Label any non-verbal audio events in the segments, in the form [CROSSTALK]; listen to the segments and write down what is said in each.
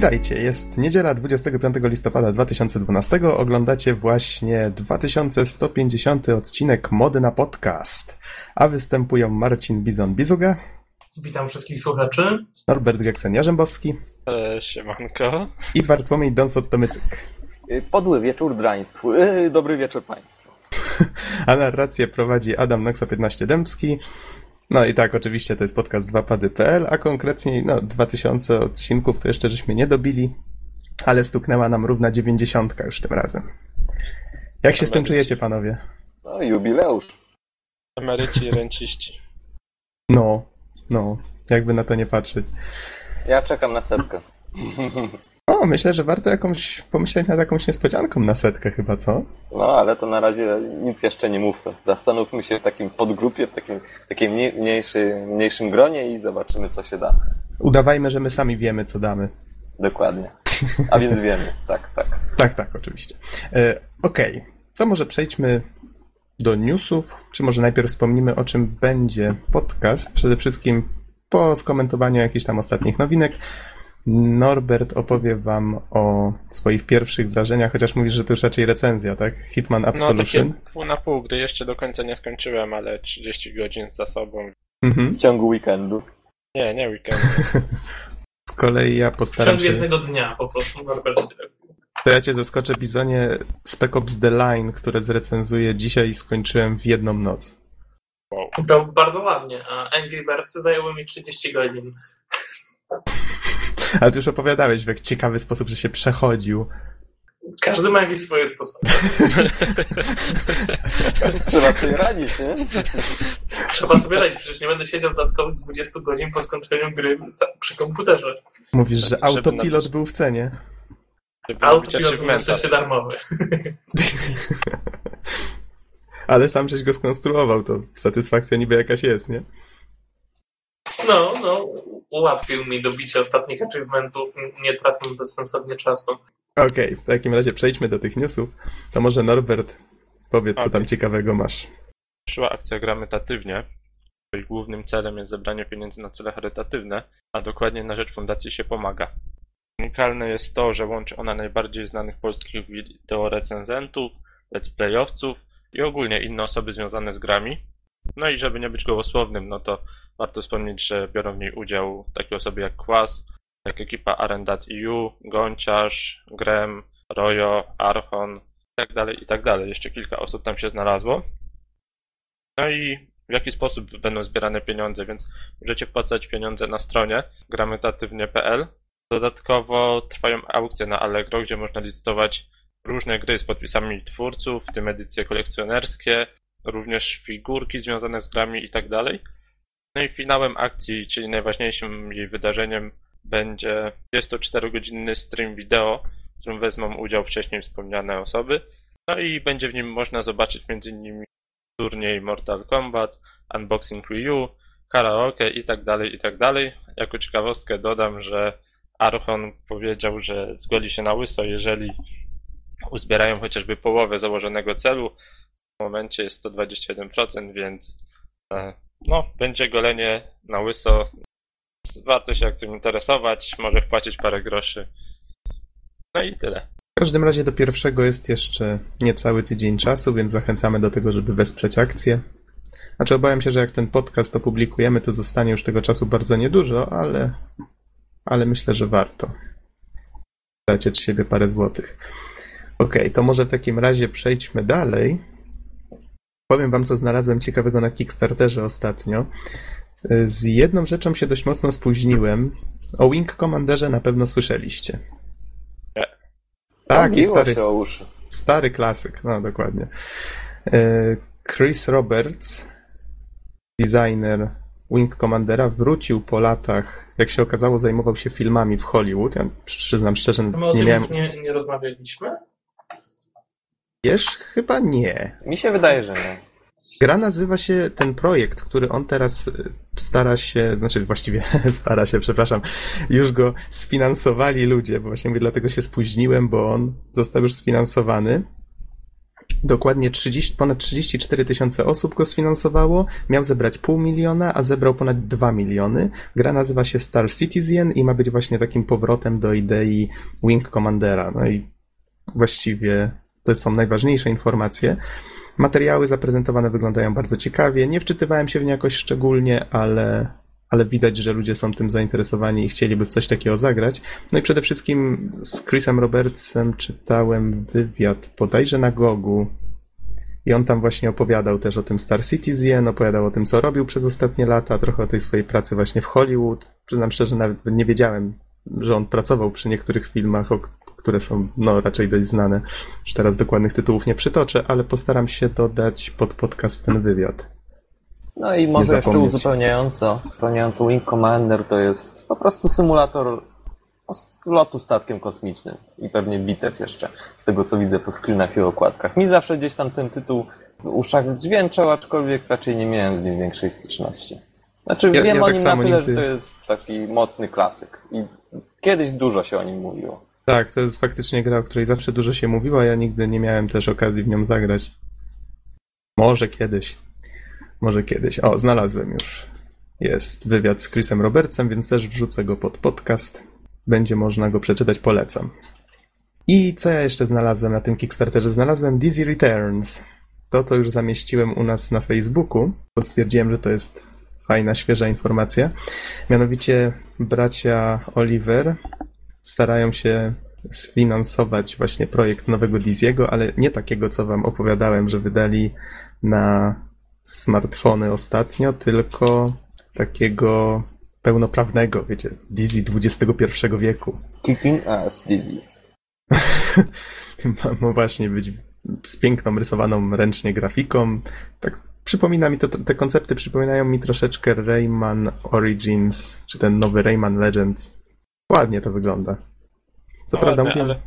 Witajcie, jest niedziela 25 listopada 2012. Oglądacie właśnie 2150 odcinek Mody na Podcast. A występują Marcin Bizon-Bizuga. Witam wszystkich słuchaczy. Norbert Geksen-Jarzębowski. E, siemanko. I Bartłomiej Donsot-Tomycyk. Podły wieczór draństwu. Yy, dobry wieczór Państwu. [LAUGHS] A narrację prowadzi Adam Noxa 15 Dębski. No i tak, oczywiście to jest podcast 2pady.pl, a konkretniej no 2000 odcinków to jeszcze żeśmy nie dobili, ale stuknęła nam równa 90 już tym razem. Jak się z tym czujecie, panowie? No, jubileusz. Emeryci i renciści. No, no, jakby na to nie patrzeć. Ja czekam na setkę. O, myślę, że warto jakąś pomyśleć nad jakąś niespodzianką na setkę chyba, co? No, ale to na razie nic jeszcze nie mówmy. Zastanówmy się w takim podgrupie, w takim, takim mniej- mniejszy, mniejszym gronie i zobaczymy, co się da. Udawajmy, że my sami wiemy, co damy. Dokładnie. A więc wiemy. [LAUGHS] Tak, tak. Tak, tak, oczywiście. E, Okej, to może przejdźmy do newsów, czy może najpierw wspomnimy, o czym będzie podcast. Przede wszystkim po skomentowaniu jakichś tam ostatnich nowinek. Norbert opowie wam o swoich pierwszych wrażeniach, chociaż mówisz, że to już raczej recenzja, tak? Hitman No Absolution. takie pół na pół, gdy jeszcze do końca nie skończyłem, ale 30 godzin za sobą. Mhm. W ciągu weekendu. Nie, nie weekend. Z kolei ja W postaram ciągu się... jednego dnia po prostu Norbert. To ja cię zaskoczę, Bizonie. Spec Ops The Line, które zrecenzuję dzisiaj, skończyłem w jedną noc. To bardzo ładnie, a Angry Birdsy zajęły mi 30 godzin. Ale ty już opowiadałeś w jak ciekawy sposób, że się przechodził. Każdy ma jakieś swoje sposoby. [LAUGHS] Trzeba sobie radzić, nie? Trzeba sobie radzić, przecież nie będę siedział dodatkowych 20 godzin po skończeniu gry przy komputerze. Mówisz, że Żeby autopilot był w cenie. Autopilot był na szczęście darmowy. [LAUGHS] Ale sam żeś go skonstruował, to satysfakcja niby jakaś jest, nie? No, no, ułatwił mi dobicie ostatnich achievementów, nie tracąc bezsensownie czasu. Okej, w takim razie przejdźmy do tych newsów. To może Norbert powiedz, co Okej. tam ciekawego masz. Przyszła akcja Gramy Tatywnie. której głównym celem jest zebranie pieniędzy na cele charytatywne, a dokładnie na rzecz Fundacji się pomaga. Unikalne jest to, że łączy ona najbardziej znanych polskich wideorecenzentów, let's playowców i ogólnie inne osoby związane z grami. No i żeby nie być gołosłownym, no to warto wspomnieć, że biorą w niej udział takie osoby jak Kłas, jak ekipa Arendat.eu, Gonciarz, Grem, Rojo, Archon i tak dalej, i tak. Jeszcze kilka osób tam się znalazło. No i w jaki sposób będą zbierane pieniądze, więc możecie wpłacać pieniądze na stronie gramytatywnie.pl. Dodatkowo trwają aukcje na Allegro, gdzie można licytować różne gry z podpisami twórców, w tym edycje kolekcjonerskie, również figurki związane z grami i tak. No i finałem akcji, czyli najważniejszym jej wydarzeniem będzie 24-godzinny stream wideo, w którym wezmą udział wcześniej wspomniane osoby. No i będzie w nim można zobaczyć m.in. turniej Mortal Kombat, unboxing Wii U, karaoke i tak dalej, i tak. Jako ciekawostkę dodam, że Archon powiedział, że zgodzi się na łyso, jeżeli uzbierają chociażby połowę założonego celu. W momencie jest 121%, więc e, no, będzie golenie na łyso. Warto się akcją interesować, może wpłacić parę groszy. No i tyle. W każdym razie do pierwszego jest jeszcze niecały tydzień czasu, więc zachęcamy do tego, żeby wesprzeć akcję. Znaczy obawiam się, że jak ten podcast opublikujemy, to zostanie już tego czasu bardzo niedużo, ale, ale myślę, że warto. Dać od siebie parę złotych. Okej, to może w takim razie przejdźmy dalej. Powiem wam, co znalazłem ciekawego na Kickstarterze ostatnio. Z jedną rzeczą się dość mocno spóźniłem. O Wing Commanderze na pewno słyszeliście. Tak, i stary, się o uszy. stary klasyk, no dokładnie. E, Chris Roberts, designer Wing Commandera, wrócił po latach, jak się okazało, zajmował się filmami w Hollywood. Ja przyznam szczerze, My o nie tym miałem... już nie, nie rozmawialiśmy? Wiesz? Chyba nie. Mi się wydaje, że nie. Gra nazywa się, ten projekt, który on teraz y, stara się, znaczy właściwie [LAUGHS] stara się, przepraszam, już go sfinansowali ludzie, bo właśnie mówię, dlatego się spóźniłem, bo on został już sfinansowany. Dokładnie 30, ponad 34 tysiące osób go sfinansowało. Miał zebrać pół miliona, a zebrał ponad 2 miliony. Gra nazywa się Star Citizen i ma być właśnie takim powrotem do idei Wing Commandera. No i właściwie to są najważniejsze informacje. Materiały zaprezentowane wyglądają bardzo ciekawie. Nie wczytywałem się w nie jakoś szczególnie, ale, ale widać, że ludzie są tym zainteresowani i chcieliby w coś takiego zagrać. No i przede wszystkim z Chrisem Robertsem czytałem wywiad bodajże na Gogu. I on tam właśnie opowiadał też o tym Star Citizen, opowiadał o tym, co robił przez ostatnie lata, trochę o tej swojej pracy właśnie w Hollywood. Przyznam szczerze, nawet nie wiedziałem, że on pracował przy niektórych filmach, o które są no, raczej dość znane. Już teraz dokładnych tytułów nie przytoczę, ale postaram się dodać pod podcast ten wywiad. No i może jeszcze uzupełniająco, uzupełniająco Wing Commander to jest po prostu symulator lotu statkiem kosmicznym i pewnie bitew jeszcze, z tego co widzę po screenach i okładkach. Mi zawsze gdzieś tam ten tytuł w uszach dźwięczał, aczkolwiek raczej nie miałem z nim większej styczności. Znaczy Ja- wiem ja o tak nim na tyle, nigdy- że to jest taki mocny klasyk i kiedyś dużo się o nim mówiło. Tak, to jest faktycznie gra, o której zawsze dużo się mówiło, a ja nigdy nie miałem też okazji w nią zagrać. Może kiedyś. Może kiedyś. O, znalazłem już. Jest wywiad z Chrisem Robertsem, więc też wrzucę go pod podcast. Będzie można go przeczytać, polecam. I co ja jeszcze znalazłem na tym Kickstarterze? Znalazłem Dizzy Returns. To to już zamieściłem u nas na Facebooku, bo stwierdziłem, że to jest fajna, świeża informacja. Mianowicie bracia Oliver starają się sfinansować właśnie projekt nowego Diziego, ale nie takiego, co wam opowiadałem, że wydali na smartfony ostatnio, tylko takiego pełnoprawnego, wiecie, Dizzy XXI wieku. Kicking ass Dizzy. [LAUGHS] Ma, właśnie być z piękną rysowaną ręcznie grafiką. Tak przypomina mi to, te koncepty przypominają mi troszeczkę Rayman Origins, czy ten nowy Rayman Legends. Ładnie to wygląda. Co No prawda ładne, mówię... ale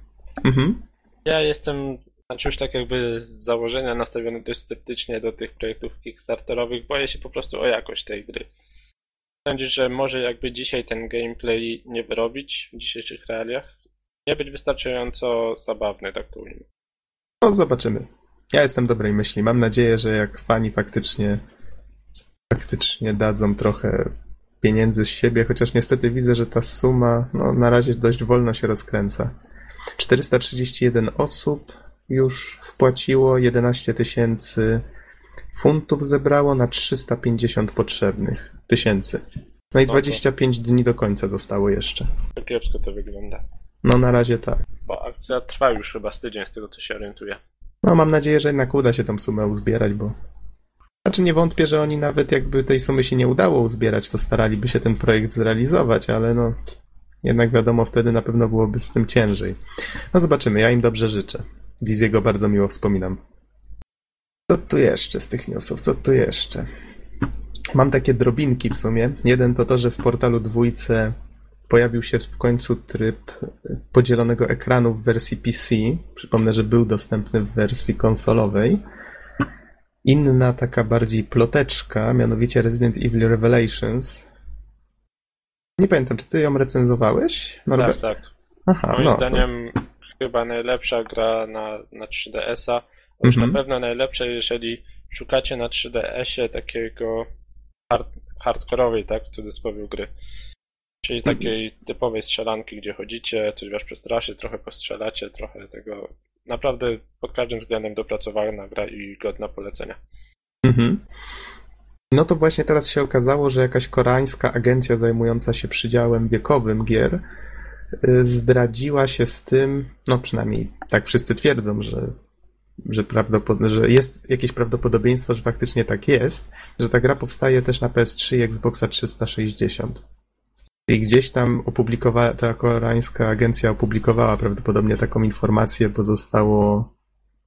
Mhm. ja jestem znaczy już tak jakby z założenia nastawiony dość sceptycznie do tych projektów kickstarterowych. Boję się po prostu o jakość tej gry. Sądzisz, że może jakby dzisiaj ten gameplay nie wyrobić w dzisiejszych realiach? Nie być wystarczająco zabawny, tak to ujmę. No, zobaczymy. Ja jestem dobrej myśli. Mam nadzieję, że jak fani faktycznie faktycznie dadzą trochę pieniędzy z siebie, chociaż niestety widzę, że ta suma no, na razie dość wolno się rozkręca. 431 osób już wpłaciło, 11 tysięcy funtów zebrało na 350 potrzebnych tysięcy. No i Spoko. 25 dni do końca zostało jeszcze. To kiepsko to wygląda. No na razie tak. Bo akcja trwa już chyba z tydzień, z tego co się orientuję. No, mam nadzieję, że jednak uda się tą sumę uzbierać, bo. Znaczy, nie wątpię, że oni nawet jakby tej sumy się nie udało uzbierać, to staraliby się ten projekt zrealizować, ale no. Jednak wiadomo, wtedy na pewno byłoby z tym ciężej. No, zobaczymy, ja im dobrze życzę. Diziego bardzo miło wspominam. Co tu jeszcze z tych newsów? Co tu jeszcze? Mam takie drobinki w sumie. Jeden to to, że w portalu dwójce pojawił się w końcu tryb podzielonego ekranu w wersji PC. Przypomnę, że był dostępny w wersji konsolowej. Inna taka bardziej ploteczka, mianowicie Resident Evil Revelations. Nie pamiętam, czy ty ją recenzowałeś, Norbert? Tak, tak. Aha, Moim no to... zdaniem chyba najlepsza gra na, na 3DS-a. Już Mhm. na pewno najlepsza, jeżeli szukacie na 3DS-ie takiego hard, hardkorowej, tak, w cudzysłowie gry. Czyli Mhm. takiej typowej strzelanki, gdzie chodzicie, coś was przestraszy, trochę postrzelacie, trochę tego. Naprawdę pod każdym względem dopracowana gra i godna polecenia. Mhm. No to właśnie teraz się okazało, że jakaś koreańska agencja zajmująca się przydziałem wiekowym gier y, zdradziła się z tym, no przynajmniej tak wszyscy twierdzą, że, że, że jest jakieś prawdopodobieństwo, że faktycznie tak jest, że ta gra powstaje też na PS3 i Xboxa 360. I gdzieś tam opublikowała, ta koreańska agencja opublikowała prawdopodobnie taką informację, bo zostało,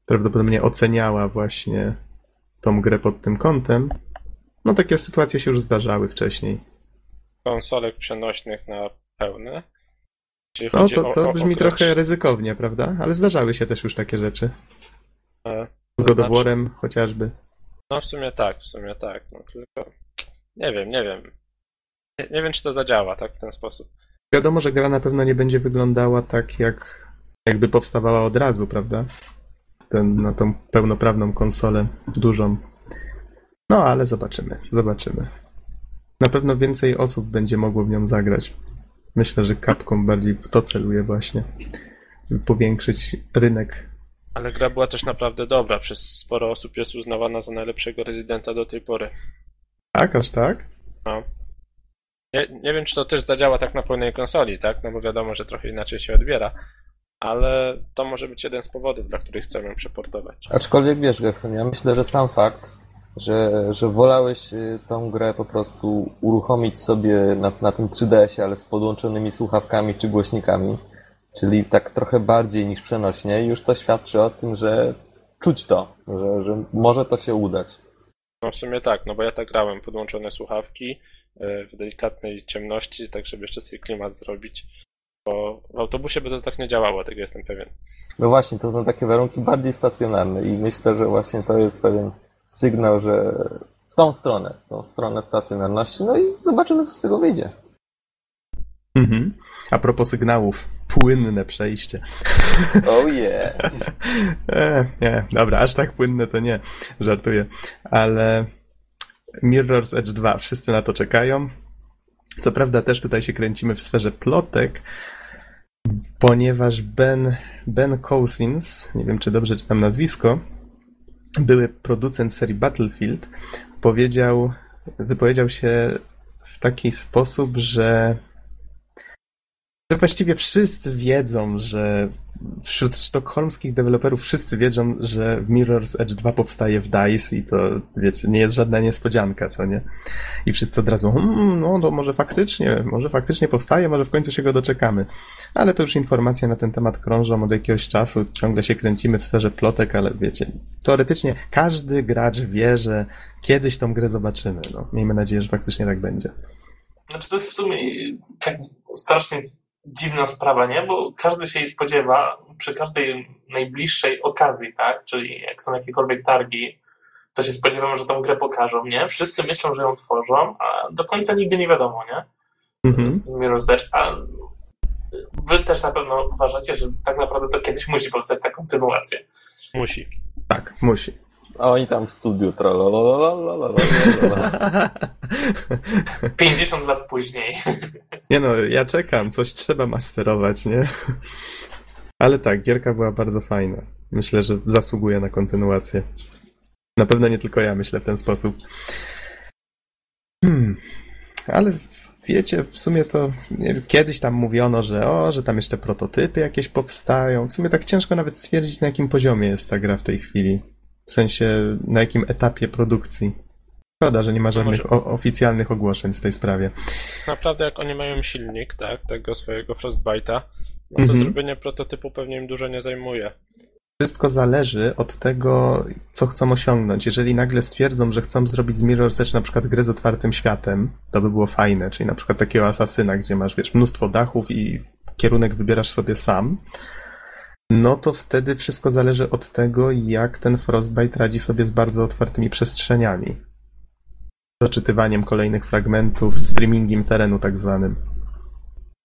prawdopodobnie oceniała właśnie tą grę pod tym kątem. No takie sytuacje się już zdarzały wcześniej. Konsolek przenośnych na pełne. No chodzi to, o- to o brzmi okres- trochę ryzykownie, prawda? Ale zdarzały się też już takie rzeczy. e, Z to God of War'em chociażby. No w sumie tak, w sumie tak. No tylko nie wiem, nie wiem. Nie, nie wiem, czy to zadziała tak w ten sposób. Wiadomo, że gra na pewno nie będzie wyglądała tak, jak jakby powstawała od razu, prawda? Ten, na tą pełnoprawną konsolę, dużą. No, ale zobaczymy, zobaczymy. Na pewno więcej osób będzie mogło w nią zagrać. Myślę, że Capcom bardziej w to celuje właśnie, żeby powiększyć rynek. Ale gra była też naprawdę dobra. Przez sporo osób jest uznawana za najlepszego rezydenta do tej pory. Tak, aż tak? No. Nie, nie wiem, czy to też zadziała tak na pełnej konsoli, tak? No bo wiadomo, że trochę inaczej się odbiera. Ale to może być jeden z powodów, dla których chcę ją przeportować. Aczkolwiek wiesz, Gekson, ja myślę, że sam fakt, że, że wolałeś y, tą grę po prostu uruchomić sobie na, na tym 3DS-ie, ale z podłączonymi słuchawkami czy głośnikami, czyli tak trochę bardziej niż przenośnie, już to świadczy o tym, że czuć to, że, że może to się udać. No w sumie tak, no bo ja tak grałem, podłączone słuchawki, E, w delikatnej ciemności, tak żeby jeszcze sobie klimat zrobić. Bo w autobusie by to tak nie działało, tego jestem pewien. No właśnie, to są takie warunki bardziej stacjonarne i myślę, że właśnie to jest pewien sygnał, że w tą stronę, w tą stronę stacjonarności, no i zobaczymy, co z tego wyjdzie. Mhm. A propos sygnałów, płynne przejście. Oh yeah. [LAUGHS] e, nie, dobra, aż tak płynne to nie, żartuję. Ale Mirror's Edge 2, wszyscy na to czekają. Co prawda też tutaj się kręcimy w sferze plotek, ponieważ Ben, ben Cousins, nie wiem czy dobrze czytam nazwisko, były producent serii Battlefield, powiedział, wypowiedział się w taki sposób, że, że właściwie wszyscy wiedzą, że wśród sztokholmskich deweloperów wszyscy wiedzą, że Mirror's Edge 2 powstaje w DICE i to, wiecie, nie jest żadna niespodzianka, co nie? I wszyscy od razu, mmm, no to może faktycznie, może faktycznie powstaje, może w końcu się go doczekamy. Ale to już informacje na ten temat krążą od jakiegoś czasu, ciągle się kręcimy w serze plotek, ale wiecie, teoretycznie każdy gracz wie, że kiedyś tą grę zobaczymy, no. Miejmy nadzieję, że faktycznie tak będzie. Znaczy to jest w sumie tak strasznie dziwna sprawa, nie? Bo każdy się jej spodziewa przy każdej najbliższej okazji, tak? Czyli jak są jakiekolwiek targi, to się spodziewamy, że tą grę pokażą, nie? Wszyscy myślą, że ją tworzą, a do końca nigdy nie wiadomo, nie? Mhm. Z tym Mirror's a wy też na pewno uważacie, że tak naprawdę to kiedyś musi powstać ta kontynuacja. Musi. Tak, musi. A oni tam w studiu trololololololol. 50 lat później. Nie no, ja czekam, coś trzeba masterować, nie? Ale tak, gierka była bardzo fajna. Myślę, że zasługuje na kontynuację. Na pewno nie tylko ja myślę w ten sposób. Hmm. Ale wiecie, w sumie to nie, kiedyś tam mówiono, że o, że tam jeszcze prototypy jakieś powstają. W sumie tak ciężko nawet stwierdzić, na jakim poziomie jest ta gra w tej chwili. W sensie, na jakim etapie produkcji. Szkoda, że nie ma żadnych oficjalnych ogłoszeń w tej sprawie. Naprawdę jak oni mają silnik, tak, tego swojego Frostbite'a, no to Mhm. zrobienie prototypu pewnie im dużo nie zajmuje. Wszystko zależy od tego, co chcą osiągnąć. Jeżeli nagle stwierdzą, że chcą zrobić z Mirror's Edge na przykład grę z otwartym światem, to by było fajne, czyli na przykład takiego asasyna, gdzie masz, wiesz, mnóstwo dachów i kierunek wybierasz sobie sam, no to wtedy wszystko zależy od tego, jak ten Frostbite radzi sobie z bardzo otwartymi przestrzeniami. Doczytywaniem kolejnych fragmentów, streamingiem terenu tak zwanym.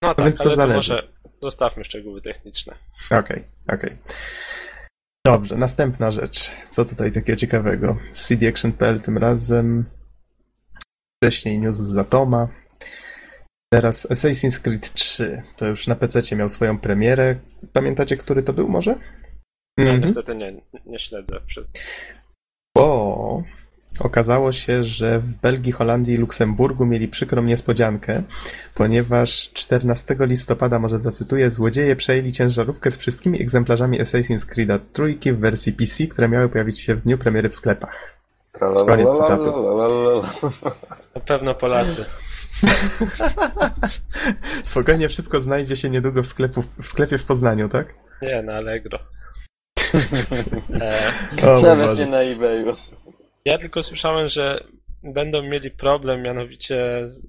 No tak, więc to ale to zależy. może zostawmy szczegóły techniczne. Okej, okej. Dobrze, następna rzecz. Co tutaj takiego ciekawego? Cdaction.pl tym razem. Wcześniej news z Zatoma. Teraz Assassin's Creed 3. To już na PC miał swoją premierę. Pamiętacie, który to był może? Ja Mhm. niestety nie, nie śledzę przez... Bo okazało się, że w Belgii, Holandii i Luksemburgu mieli przykrą niespodziankę, ponieważ 14 listopada, może zacytuję, złodzieje przejęli ciężarówkę z wszystkimi egzemplarzami Assassin's Creed'a trójki w wersji PC, które miały pojawić się w dniu premiery w sklepach. Koniec cytatu. Na pewno Polacy. [LAUGHS] [LAUGHS] Spokojnie, wszystko znajdzie się niedługo w, sklepu, w sklepie w Poznaniu, tak? Nie, na Allegro. [LAUGHS] E, Nawet nie na eBayu. ja tylko słyszałem, że będą mieli problem, mianowicie z,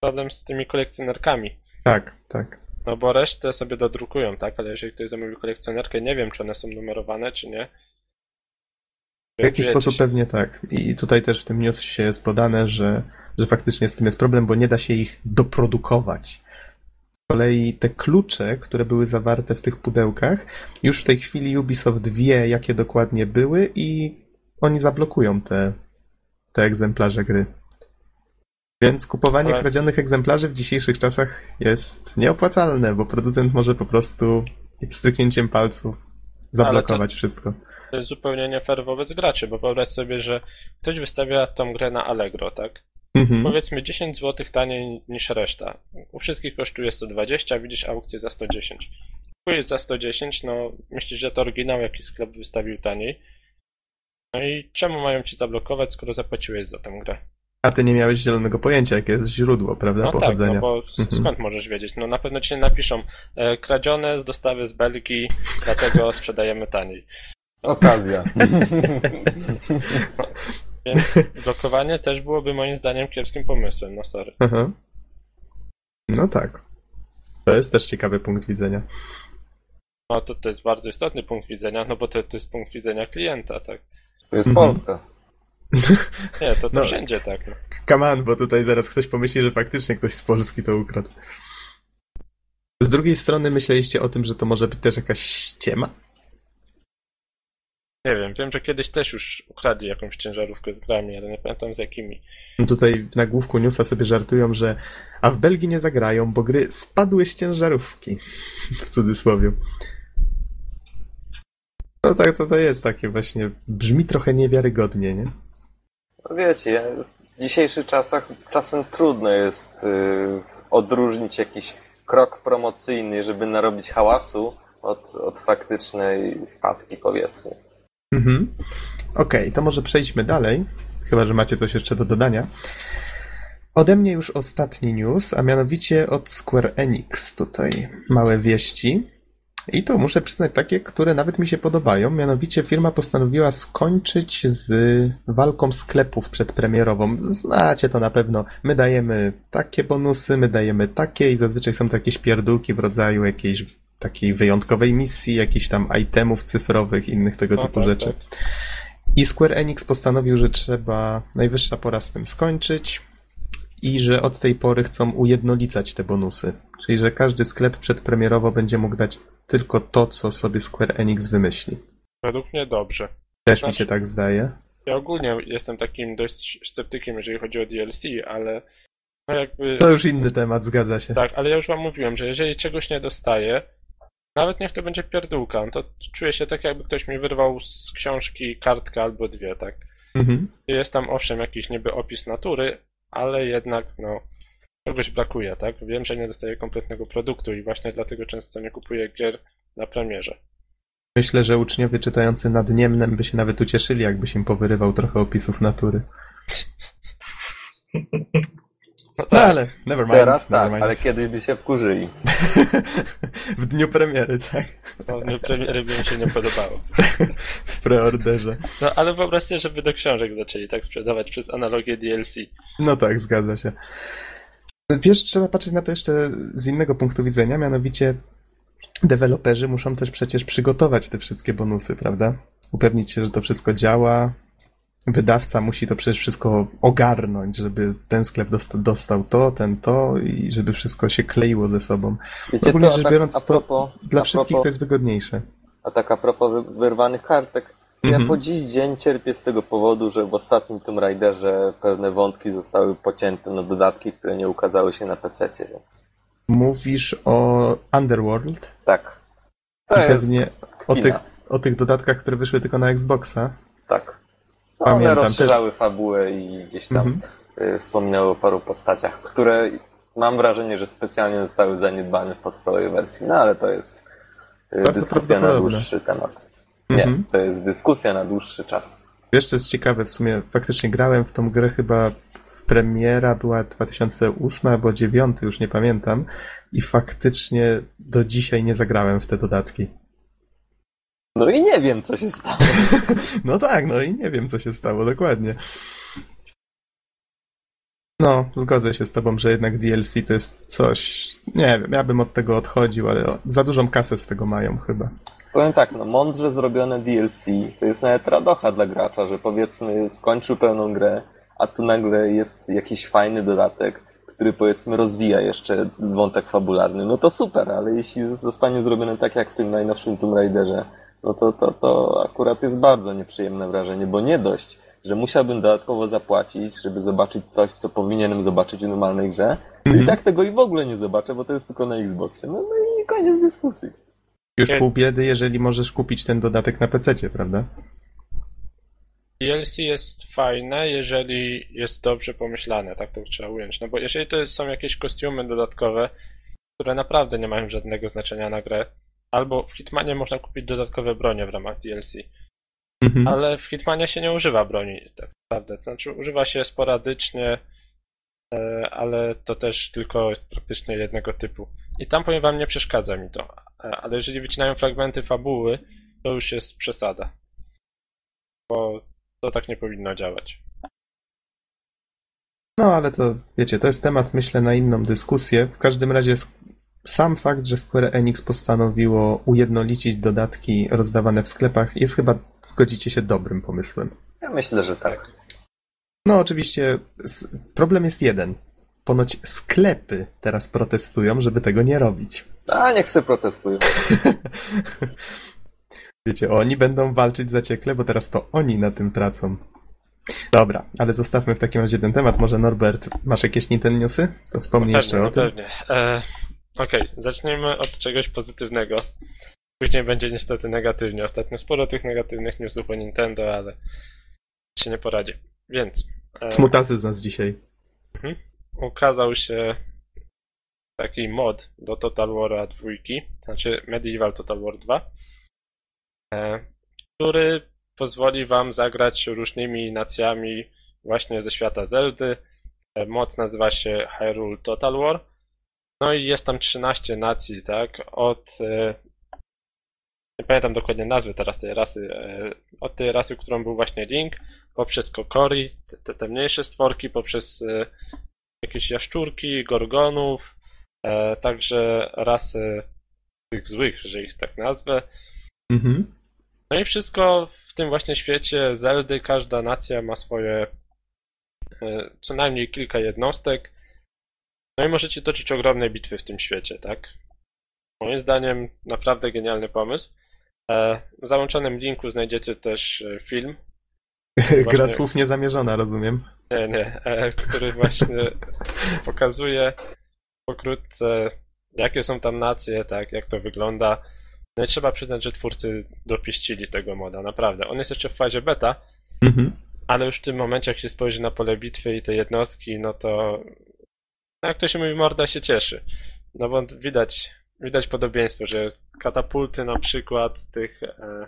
problem z tymi kolekcjonerkami. Tak, tak. No bo resztę sobie dodrukują, tak? Ale jeżeli ktoś zamówił kolekcjonerkę, nie wiem, czy one są numerowane, czy nie. W jakiś sposób pewnie tak. I tutaj też w tym newsie jest podane, że, że faktycznie z tym jest problem, bo nie da się ich doprodukować. Z kolei te klucze, które były zawarte w tych pudełkach, już w tej chwili Ubisoft wie, jakie dokładnie były i oni zablokują te, te egzemplarze gry. Więc kupowanie Ale- kradzionych egzemplarzy w dzisiejszych czasach jest nieopłacalne, bo producent może po prostu stryknięciem palców zablokować wszystko. To jest zupełnie nie fair wobec graczy, bo wyobraź sobie, że ktoś wystawia tą grę na Allegro, tak? Mhm. Powiedzmy 10 zł taniej niż reszta. U wszystkich kosztuje 120, widzisz aukcję za 110. Kupujesz za 110, no myślisz, że to oryginał jaki sklep wystawił taniej. No i czemu mają ci zablokować, skoro zapłaciłeś za tę grę? A ty nie miałeś zielonego pojęcia, jakie jest źródło, prawda, No tak, pochodzenia. no bo Mhm. skąd możesz wiedzieć? No na pewno ci nie napiszą e, kradzione z dostawy z Belgii, dlatego [LAUGHS] sprzedajemy taniej. Okazja. [LAUGHS] [LAUGHS] Więc [LAUGHS] blokowanie też byłoby moim zdaniem kiepskim pomysłem, no sorry. Aha. No tak. To jest też ciekawy punkt widzenia. No to, to jest bardzo istotny punkt widzenia, no bo to, to jest punkt widzenia klienta, tak? To jest Mhm. Polska. [LAUGHS] Nie, to, to No. wszędzie tak. No. Come on, bo tutaj zaraz ktoś pomyśli, że faktycznie ktoś z Polski to ukradł. Z drugiej strony myśleliście o tym, że to może być też jakaś ściema? Nie wiem, wiem, że kiedyś też już ukradli jakąś ciężarówkę z grami, ale nie pamiętam z jakimi. Tutaj w nagłówku newsa sobie żartują, że a w Belgii nie zagrają, bo gry spadły z ciężarówki. [LAUGHS] w cudzysłowie. No tak, to, to jest takie właśnie, brzmi trochę niewiarygodnie, nie? No wiecie, ja- w dzisiejszych czasach czasem trudno jest y, odróżnić jakiś krok promocyjny, żeby narobić hałasu od, od faktycznej wpadki, powiedzmy. Mhm. Okej, to może przejdźmy dalej, chyba że macie coś jeszcze do dodania. Ode mnie już ostatni news, a mianowicie od Square Enix. Tutaj małe wieści. I to muszę przyznać takie, które nawet mi się podobają. Mianowicie firma postanowiła skończyć z walką sklepów przedpremierową. Znacie to na pewno. My dajemy takie bonusy, my dajemy takie i zazwyczaj są to jakieś pierdółki w rodzaju jakiejś takiej wyjątkowej misji, jakichś tam itemów cyfrowych, innych tego No typu tak, rzeczy. tak. I Square Enix postanowił, że trzeba najwyższa pora z tym skończyć i że od tej pory chcą ujednolicać te bonusy. Czyli, że każdy sklep przedpremierowo będzie mógł dać tylko to, co sobie Square Enix wymyśli. Według mnie dobrze. Też mi się tak zdaje. Ja ogólnie jestem takim dość sceptykiem, jeżeli chodzi o DLC, ale no jakby... To już inny temat, zgadza się. Tak, ale ja już wam mówiłem, że jeżeli czegoś nie dostaję, nawet niech to będzie pierdółka, no to czuję się tak, jakby ktoś mi wyrwał z książki kartkę albo dwie, tak? Mhm. Jest tam owszem jakiś niby opis natury, ale jednak no czegoś brakuje, tak? Wiem, że nie dostaję kompletnego produktu i właśnie dlatego często nie kupuję gier na premierze. Myślę, że uczniowie czytający nad Niemnem by się nawet ucieszyli, jakby się powyrywał trochę opisów natury. [LAUGHS] No ale, never mind. Teraz never tak, mind. ale kiedyś by się wkurzyli. [LAUGHS] w dniu premiery, tak? No, no premiery by mi się nie podobało. [LAUGHS] W preorderze. No ale wyobraź sobie, żeby do książek zaczęli tak sprzedawać przez analogię DLC. No tak, zgadza się. Wiesz, trzeba patrzeć na to jeszcze z innego punktu widzenia, mianowicie deweloperzy muszą też przecież przygotować te wszystkie bonusy, prawda? Upewnić się, że to wszystko działa. Wydawca musi to przecież wszystko ogarnąć, żeby ten sklep dosta- dostał to, ten to i żeby wszystko się kleiło ze sobą. Wiecie Ogólnie co, rzecz tak, biorąc, a to propos, Dla wszystkich propos, to jest wygodniejsze. A tak a propos wy- wyrwanych kartek, Mhm. ja po dziś dzień cierpię z tego powodu, że w ostatnim Tomb Raiderze pewne wątki zostały pocięte na dodatki, które nie ukazały się na PC, więc Mówisz o Underworld? tak. To I jest pewnie o tych, o tych dodatkach, które wyszły tylko na Xboxa. Tak. No, one rozszerzały fabułę i gdzieś tam Mhm. y, wspominały o paru postaciach, które mam wrażenie, że specjalnie zostały zaniedbane w podstawowej wersji, no ale to jest y, Bardzo dyskusja na dłuższy temat. Nie, Mhm. to jest dyskusja na dłuższy czas. Wiesz, co jest ciekawe, w sumie faktycznie grałem w tą grę chyba premiera była 2008 albo 2009, już nie pamiętam i faktycznie do dzisiaj nie zagrałem w te dodatki. No i nie wiem, co się stało. [LAUGHS] No tak, no i nie wiem, co się stało dokładnie. No, zgodzę się z tobą, że jednak DLC to jest coś, nie wiem, ja bym od tego odchodził, ale za dużą kasę z tego mają chyba. Powiem tak, no mądrze zrobione DLC to jest nawet radocha dla gracza, że powiedzmy skończył pełną grę, a tu nagle jest jakiś fajny dodatek, który powiedzmy rozwija jeszcze wątek fabularny, no to super, ale jeśli zostanie zrobione tak jak w tym najnowszym Tomb Raiderze, no to, to, to akurat jest bardzo nieprzyjemne wrażenie, bo nie dość, że musiałbym dodatkowo zapłacić, żeby zobaczyć coś, co powinienem zobaczyć w normalnej grze, Mhm. i tak tego i w ogóle nie zobaczę, bo to jest tylko na Xboxie. No, no i koniec dyskusji. Już pół biedy, jeżeli możesz kupić ten dodatek na PC, prawda? DLC jest fajne, jeżeli jest dobrze pomyślane, tak to trzeba ująć. No bo jeżeli to są jakieś kostiumy dodatkowe, które naprawdę nie mają żadnego znaczenia na grę, albo w Hitmanie można kupić dodatkowe bronie w ramach DLC, Mhm. ale w Hitmanie się nie używa broni, tak naprawdę. Znaczy używa się sporadycznie, e, ale to też tylko praktycznie jednego typu. I tam powiem wam, nie przeszkadza mi to. E, Ale jeżeli wycinają fragmenty fabuły, to już jest przesada. Bo to tak nie powinno działać. No, ale to, wiecie, to jest temat, myślę, na inną dyskusję. W każdym razie sam fakt, że Square Enix postanowiło ujednolicić dodatki rozdawane w sklepach, jest chyba, zgodzicie się, dobrym pomysłem. Ja myślę, że tak. No, oczywiście, problem jest jeden. Ponoć sklepy teraz protestują, żeby tego nie robić. A, niech se protestują. [LAUGHS] Wiecie, oni będą walczyć zaciekle, bo teraz to oni na tym tracą. Dobra, ale zostawmy w takim razie ten temat. Może Norbert, masz jakieś Nintendo newsy? To wspomnij No jeszcze pewnie, o no tym. pewnie. E, Okej, zacznijmy od czegoś pozytywnego. Później będzie niestety negatywnie. Ostatnio sporo tych negatywnych newsów o Nintendo, ale się nie poradzi. Więc e, Smutasy z nas dzisiaj. ukazał się taki mod do Total War 2, to znaczy Medieval Total War 2, e, który pozwoli wam zagrać różnymi nacjami właśnie ze świata Zeldy. E, Mod nazywa się Hyrule Total War. No i jest tam 13 nacji, tak? Od. e, Nie pamiętam dokładnie nazwy teraz tej rasy. e, Od tej rasy, którą był właśnie Link, poprzez Kokori, te, te, mniejsze stworki, poprzez e, jakieś jaszczurki, gorgonów, także rasy tych złych, że ich tak nazwę. Mhm. No i wszystko w tym właśnie świecie Zeldy, każda nacja ma swoje co najmniej kilka jednostek. No i możecie toczyć ogromne bitwy w tym świecie, tak? Moim zdaniem naprawdę genialny pomysł. E, W załączonym linku znajdziecie też e, film, [LAUGHS] Gra Właśnie- słów niezamierzona, rozumiem. nie, nie, e, który właśnie [LAUGHS] pokazuje pokrótce, jakie są tam nacje, tak, jak to wygląda. No i trzeba przyznać, że twórcy dopieścili tego moda, naprawdę. On jest jeszcze w fazie beta, Mhm. ale już w tym momencie, jak się spojrzy na pole bitwy i te jednostki, no to jak to się mówi, morda się cieszy. No bo widać, widać podobieństwo, że katapulty na przykład tych e,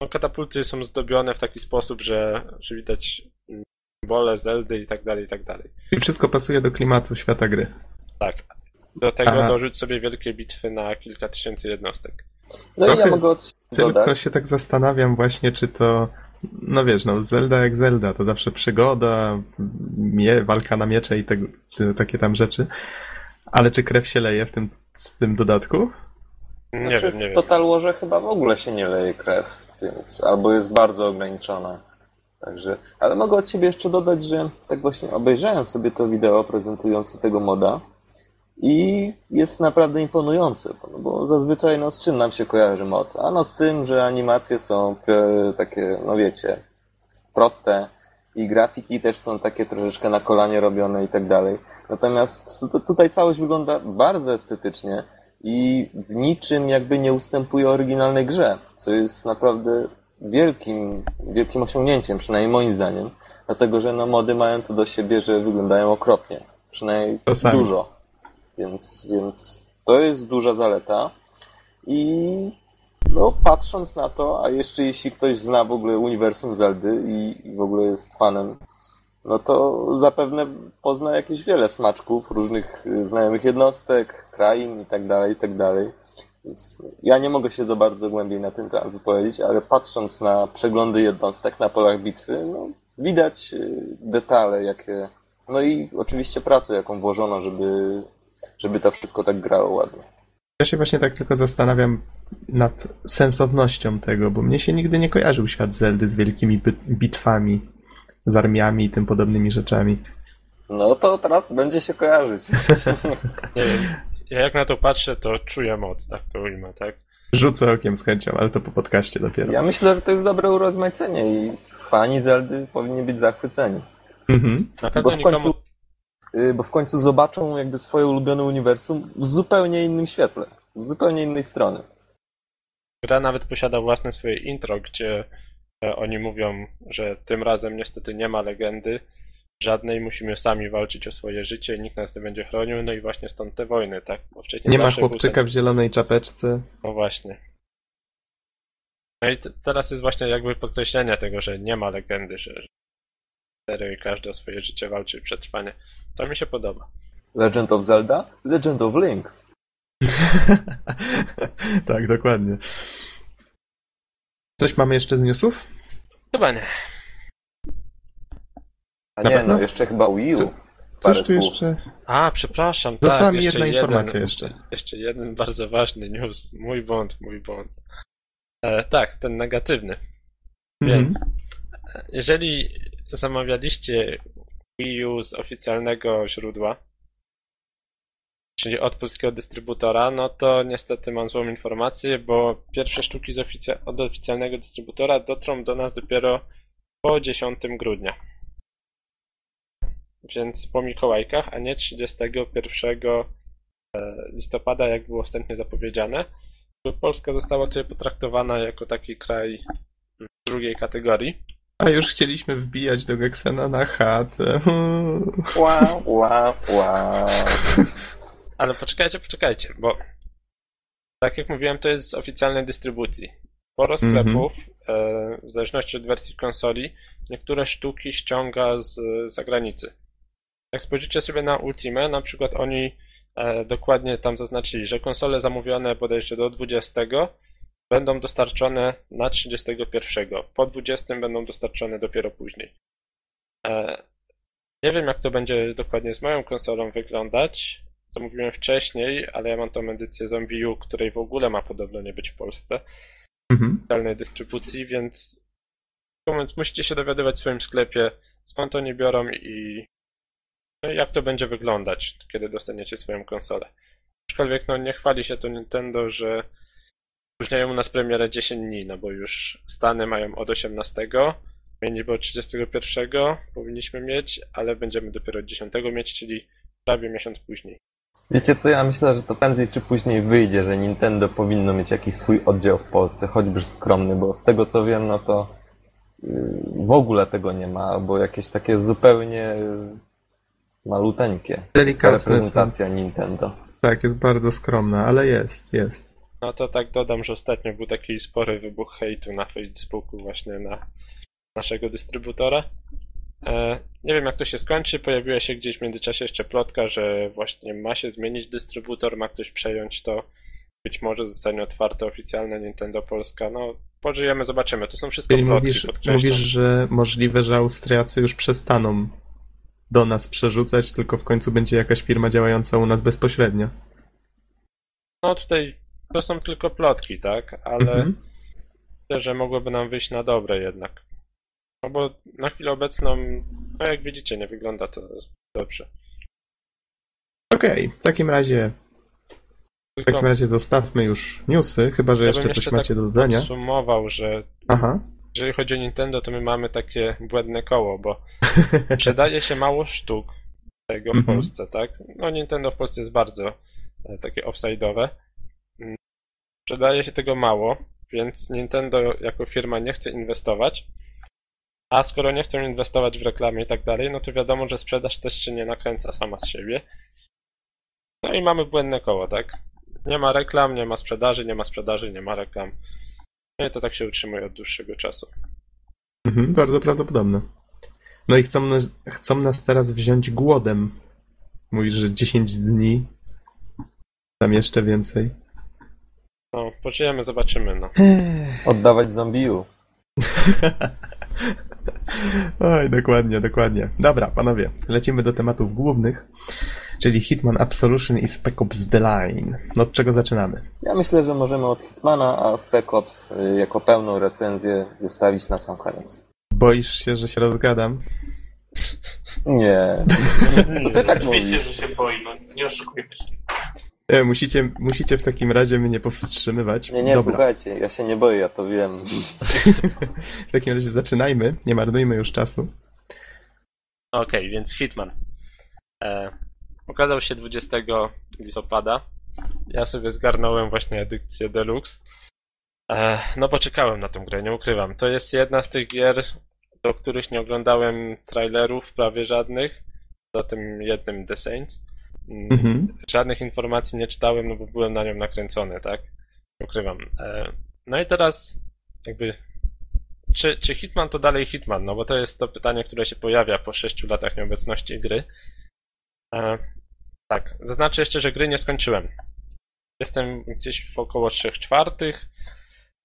no katapulty są zdobione w taki sposób, że, że widać mm, symbole Zeldy i tak dalej, i tak dalej. I wszystko pasuje do klimatu świata gry. Tak. Do tego A- dorzuć sobie wielkie bitwy na kilka tysięcy jednostek. No i ja Trochę mogę od Tylko się tak zastanawiam właśnie, czy to... No wiesz, no Zelda jak Zelda, to zawsze przygoda, mie, walka na miecze i tego, te, takie tam rzeczy. Ale czy krew się leje w tym, w tym dodatku? Nie Znaczy, wiem, nie w. Total Warze chyba w ogóle się nie leje krew, więc albo jest bardzo ograniczona. Także, ale mogę od siebie jeszcze dodać, że tak właśnie obejrzałem sobie to wideo prezentujące tego moda i jest naprawdę imponujący, no bo zazwyczaj no z czym nam się kojarzy mod? Ano z tym, że animacje są e, takie, no wiecie, proste i grafiki też są takie troszeczkę na kolanie robione i tak dalej. Natomiast tu- tutaj całość wygląda bardzo estetycznie i w niczym jakby nie ustępuje oryginalnej grze, co jest naprawdę wielkim, wielkim osiągnięciem, przynajmniej moim zdaniem. Dlatego, że no mody mają to do siebie, że wyglądają okropnie. Przynajmniej Czasami. dużo. Więc, więc to jest duża zaleta. I no, patrząc na to, a jeszcze jeśli ktoś zna w ogóle uniwersum Zeldy i, i w ogóle jest fanem, no to zapewne pozna jakieś wiele smaczków, różnych y, znajomych jednostek, krain i tak dalej, i tak dalej. Więc ja nie mogę się za bardzo głębiej na ten temat wypowiedzieć, ale patrząc na przeglądy jednostek na polach bitwy, no, widać y, detale, jakie. No i oczywiście pracę, jaką włożono, żeby, żeby to wszystko tak grało ładnie. Ja się właśnie tak tylko zastanawiam nad sensownością tego, bo mnie się nigdy nie kojarzył świat Zeldy z wielkimi bitwami, z armiami i tym podobnymi rzeczami. No to teraz będzie się kojarzyć. [LAUGHS] Nie wiem, ja jak na to patrzę, to czuję moc, tak to ujmę, tak? Rzucę okiem z chęcią, ale to po podcaście dopiero. Ja myślę, że to jest dobre urozmaicenie i fani Zeldy powinni być zachwyceni. Mhm. Na Bo pewno w nikomu... końcu, y, bo w końcu zobaczą jakby swoje ulubione uniwersum w zupełnie innym świetle, z zupełnie innej strony. Gra nawet posiada własne swoje intro, gdzie e, oni mówią, że tym razem niestety nie ma legendy żadnej, musimy sami walczyć o swoje życie i nikt nas nie będzie chronił, no i właśnie stąd te wojny, tak? Bo wcześniej Nie ma chłopczyka w zielonej czapeczce. ten- No właśnie. No i teraz jest właśnie jakby podkreślenie tego, że nie ma legendy, że że serio i każdy o swoje życie walczy i przetrwanie. To mi się podoba. Legend of Zelda? Legend of Link. [LAUGHS] tak, dokładnie. Coś mamy jeszcze z newsów? Chyba nie. A nie, no jeszcze chyba Wii U. Co- Coś tu słów. jeszcze... A, przepraszam. Została tak, mi jeszcze jedna jeden, informacja jeszcze. Jeszcze jeden bardzo ważny news. Mój błąd, mój błąd. E, tak, ten negatywny. Mhm. Więc e, jeżeli zamawialiście Wii U z oficjalnego źródła, czyli od polskiego dystrybutora, no to niestety mam złą informację, bo pierwsze sztuki z oficja- od oficjalnego dystrybutora dotrą do nas dopiero po 10 grudnia. Więc po Mikołajkach, a nie 31 e, listopada, jak było wstępnie zapowiedziane. Polska została tutaj potraktowana jako taki kraj drugiej kategorii. A już chcieliśmy wbijać do Geksena na chatę. Wow, wow, wow. Ale poczekajcie, poczekajcie, bo tak jak mówiłem, to jest z oficjalnej dystrybucji. Sporo sklepów, e, w zależności od wersji konsoli, niektóre sztuki ściąga z zagranicy. Jak spojrzycie sobie na Ultimate, na przykład oni e, dokładnie tam zaznaczyli, że konsole zamówione bodajże do 20 będą dostarczone na 31. Po 20 będą dostarczone dopiero później. E, nie wiem, jak to będzie dokładnie z moją konsolą wyglądać. Zamówiłem wcześniej, ale ja mam tą edycję Zombie U, której w ogóle ma podobno nie być w Polsce Mhm. oficjalnej dystrybucji, więc moment musicie się dowiadywać w swoim sklepie, skąd oni biorą i no i jak to będzie wyglądać, kiedy dostaniecie swoją konsolę. Aczkolwiek no nie chwali się to Nintendo, że opóźniają u nas premierę 10 dni, no bo już Stany mają od 18, my niby od 31 powinniśmy mieć, ale będziemy dopiero od 10 mieć, czyli prawie miesiąc później. Wiecie co, ja myślę, że to prędzej czy później wyjdzie, że Nintendo powinno mieć jakiś swój oddział w Polsce, choćby skromny, bo z tego co wiem, no to yy, w ogóle tego nie ma, albo jakieś takie zupełnie maluteńkie. Jest ta Delikatne reprezentacja Nintendo. Tak, jest bardzo skromna, ale jest, jest. No to tak dodam, że ostatnio był taki spory wybuch hejtu na Facebooku właśnie na naszego dystrybutora. E, nie wiem jak to się skończy, pojawiła się gdzieś w międzyczasie jeszcze plotka, że właśnie ma się zmienić dystrybutor, ma ktoś przejąć to. Być może zostanie otwarte oficjalne Nintendo Polska. No, pożyjemy, zobaczymy. To są wszystko Czyli plotki, mówisz, mówisz, że możliwe, że Austriacy już przestaną do nas przerzucać, tylko w końcu będzie jakaś firma działająca u nas bezpośrednio. No tutaj to są tylko plotki, tak? Ale Mhm. myślę, że mogłoby nam wyjść na dobre jednak. No bo na chwilę obecną, no jak widzicie, nie wygląda to dobrze. Okej, w takim razie w takim razie zostawmy już newsy, chyba że ja jeszcze coś jeszcze macie tak do dodania. podsumował, że Aha. jeżeli chodzi o Nintendo, to my mamy takie błędne koło, bo [LAUGHS] sprzedaje się mało sztuk tego w Mhm. Polsce, tak? No Nintendo w Polsce jest bardzo e, takie offside'owe. Mm. Sprzedaje się tego mało, więc Nintendo jako firma nie chce inwestować. A skoro nie chcą inwestować w reklamę i tak dalej, no to wiadomo, że sprzedaż też się nie nakręca sama z siebie. No i mamy błędne koło, tak? Nie ma reklam, nie ma sprzedaży, nie ma sprzedaży, nie ma reklam. No i to tak się utrzymuje od dłuższego czasu. Mhm, bardzo prawdopodobne. No i chcą nas, chcą nas teraz wziąć głodem. Mówisz, że 10 dni. Tam jeszcze więcej. No, pożyjemy, zobaczymy, no. [SIGHS] Oddawać zombie U. [LAUGHS] Oj, dokładnie, dokładnie. Dobra, panowie, lecimy do tematów głównych, czyli Hitman Absolution i Spec Ops The Line. No od czego zaczynamy? Ja myślę, że możemy od Hitmana, a Spec Ops y, jako pełną recenzję wystawić na sam koniec. Boisz się, że się rozgadam? Nie. [LAUGHS] Ty tak Oczywiście, mówisz. że się boi, no nie oszukujmy się. E, Musicie, musicie w takim razie mnie powstrzymywać. Nie, nie, Dobra. słuchajcie, ja się nie boję, ja to wiem. [LAUGHS] W takim razie zaczynajmy, nie marnujmy już czasu. Okej, więc Hitman. E, ukazał się 20 listopada. Ja sobie zgarnąłem właśnie edycję Deluxe. E, no bo czekałem na tą grę, nie ukrywam. To jest jedna z tych gier, do których nie oglądałem trailerów prawie żadnych. Za tym jednym The Saints. Mhm. żadnych informacji nie czytałem, no bo byłem na nią nakręcony, tak? Ukrywam. E, no i teraz jakby czy, czy Hitman to dalej Hitman? No bo to jest to pytanie, które się pojawia po 6 latach nieobecności gry. E, tak, zaznaczę jeszcze, że gry nie skończyłem. Jestem gdzieś w około 3 czwartych.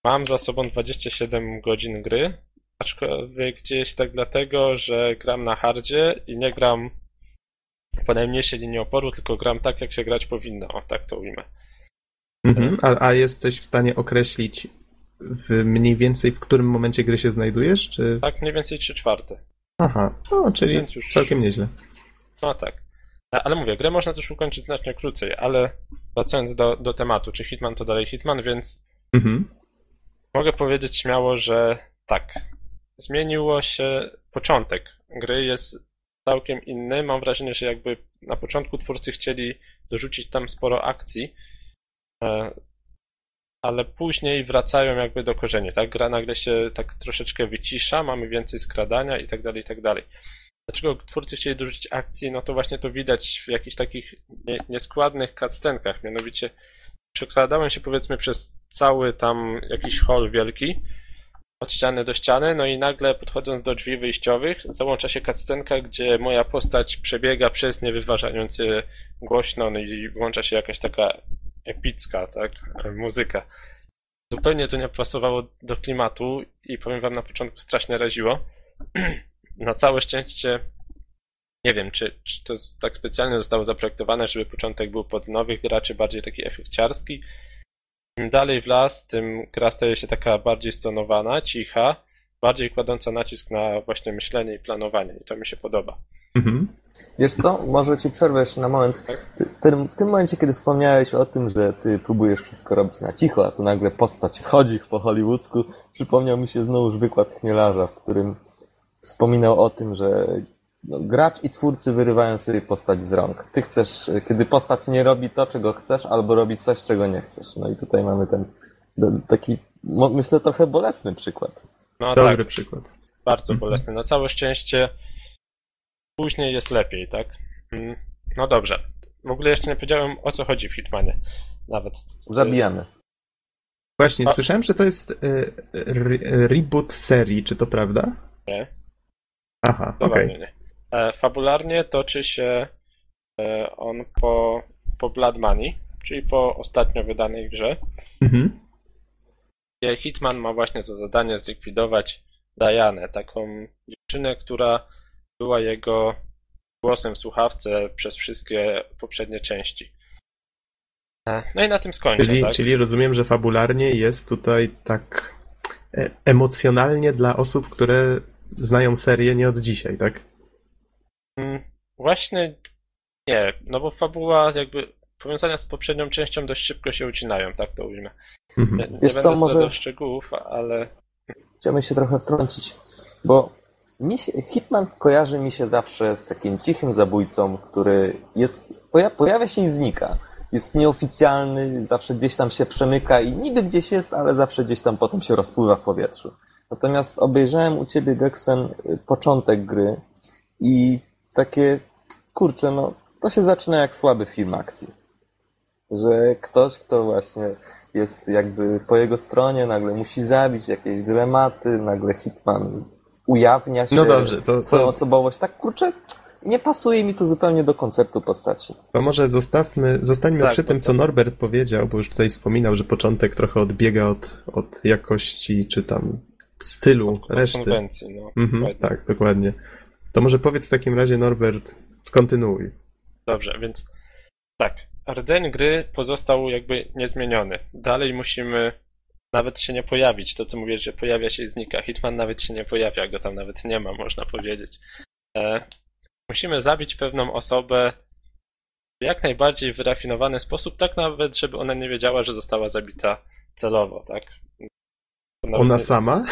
Mam za sobą 27 godzin gry. Aczkolwiek gdzieś tak dlatego, że gram na hardzie i nie gram po najmniejszej linii oporu, tylko gram tak, jak się grać powinno. O, tak to ujmę. Mhm. A, a jesteś w stanie określić w mniej więcej w którym momencie gry się znajdujesz, czy... Tak mniej więcej 3 czwarte. Aha, no, czyli już- całkiem nieźle. No tak. Ale mówię, grę można też ukończyć znacznie krócej, ale wracając do, do tematu, czy Hitman to dalej Hitman, więc Mhm. mogę powiedzieć śmiało, że tak. Zmieniło się początek gry, jest całkiem inny. Mam wrażenie, że jakby na początku twórcy chcieli dorzucić tam sporo akcji, e, ale później wracają jakby do korzeni, tak? Gra nagle się tak troszeczkę wycisza, mamy więcej skradania i tak dalej, i tak dalej. Dlaczego twórcy chcieli dorzucić akcji? No to właśnie to widać w jakichś takich nie, nieskładnych cutscenkach, mianowicie przekradałem się powiedzmy przez cały tam jakiś hall wielki, od ściany do ściany, no i nagle podchodząc do drzwi wyjściowych, załącza się cutscenka, gdzie moja postać przebiega przez nie wyważając je głośno, no i włącza się jakaś taka epicka, tak, muzyka. Zupełnie to nie pasowało do klimatu i powiem wam na początku strasznie raziło. [CLEARS THROAT] Na całe szczęście nie wiem, czy, czy to tak specjalnie zostało zaprojektowane, żeby początek był pod nowych graczy, bardziej taki efekciarski. Im dalej w las, tym gra staje się taka bardziej stonowana, cicha, bardziej kładąca nacisk na właśnie myślenie i planowanie i to mi się podoba. Mhm. Wiesz co, może ci przerwę jeszcze na moment. W tym, w tym momencie, kiedy wspomniałeś o tym, że ty próbujesz wszystko robić na cicho, a tu nagle postać wchodzi po hollywoodzku, przypomniał mi się znowuż wykład Chmielarza, w którym wspominał o tym, że no, gracz i twórcy wyrywają sobie postać z rąk. Ty chcesz, kiedy postać nie robi to, czego chcesz, albo robi coś, czego nie chcesz. No i tutaj mamy ten taki, myślę, trochę bolesny przykład. No Dobry tak, przykład. bardzo Mhm. bolesny. Na całe szczęście później jest lepiej, tak? Mm, No dobrze. W ogóle jeszcze nie powiedziałem o co chodzi w Hitmanie. Nawet. Zabijamy. Właśnie, A- słyszałem, że to jest e, re- reboot serii, czy to prawda? Nie. Aha, okej. E, Fabularnie toczy się e, on po, po Blood Money, czyli po ostatnio wydanej grze, Mhm. gdzie Hitman ma właśnie za zadanie zlikwidować Dianę, taką dziewczynę, która była jego głosem w słuchawce przez wszystkie poprzednie części. E, No i na tym skończę, Czyli, tak? czyli rozumiem, że fabularnie jest tutaj tak e, emocjonalnie dla osób, które znają serię nie od dzisiaj, tak? Mm, Właśnie nie, no bo fabuła jakby powiązania z poprzednią częścią dość szybko się ucinają, tak to ujmę. Nie, Mhm. nie Wiesz będę co, może- szczegółów, ale Chciałbym się trochę wtrącić, bo mi się, Hitman kojarzy mi się zawsze z takim cichym zabójcą, który jest, poja, pojawia się i znika. Jest nieoficjalny, zawsze gdzieś tam się przemyka i niby gdzieś jest, ale zawsze gdzieś tam potem się rozpływa w powietrzu. Natomiast obejrzałem u ciebie, Geksen, y, początek gry i takie, kurczę, no, to się zaczyna jak słaby film akcji. Że ktoś, kto właśnie jest jakby po jego stronie, nagle musi zabić jakieś dylematy, nagle Hitman ujawnia się No dobrze, to- to- swoją osobowość. Tak, kurczę, nie pasuje mi to zupełnie do konceptu postaci. To może zostawmy, zostańmy Tak, przy tym, bo- co Norbert powiedział, bo już tutaj wspominał, że początek trochę odbiega od, od jakości, czy tam stylu od reszty. konwencji, no. Mhm, tak, dokładnie. To może powiedz w takim razie, Norbert, kontynuuj. Dobrze, więc tak, rdzeń gry pozostał jakby niezmieniony. Dalej musimy nawet się nie pojawić. To, co mówię, że pojawia się i znika. Hitman nawet się nie pojawia, go tam nawet nie ma, można powiedzieć. E, musimy zabić pewną osobę w jak najbardziej wyrafinowany sposób, tak nawet, żeby ona nie wiedziała, że została zabita celowo, tak? Nawet Ona nie- sama?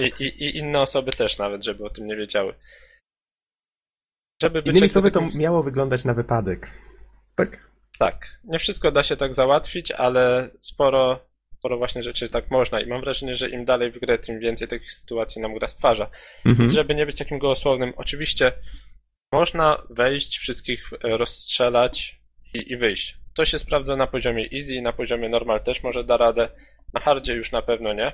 I, i, I inne osoby też nawet, żeby o tym nie wiedziały. Żeby Innymi słowy, to takim- miało wyglądać na wypadek. Tak? Tak, nie wszystko da się tak załatwić, ale sporo, sporo właśnie rzeczy tak można i mam wrażenie, że im dalej w grę, tym więcej takich sytuacji nam gra stwarza. Mhm. Więc żeby nie być takim gołosłownym, oczywiście można wejść, wszystkich e, rozstrzelać i, i wyjść. To się sprawdza na poziomie easy, na poziomie normal też może da radę, na hardzie już na pewno nie.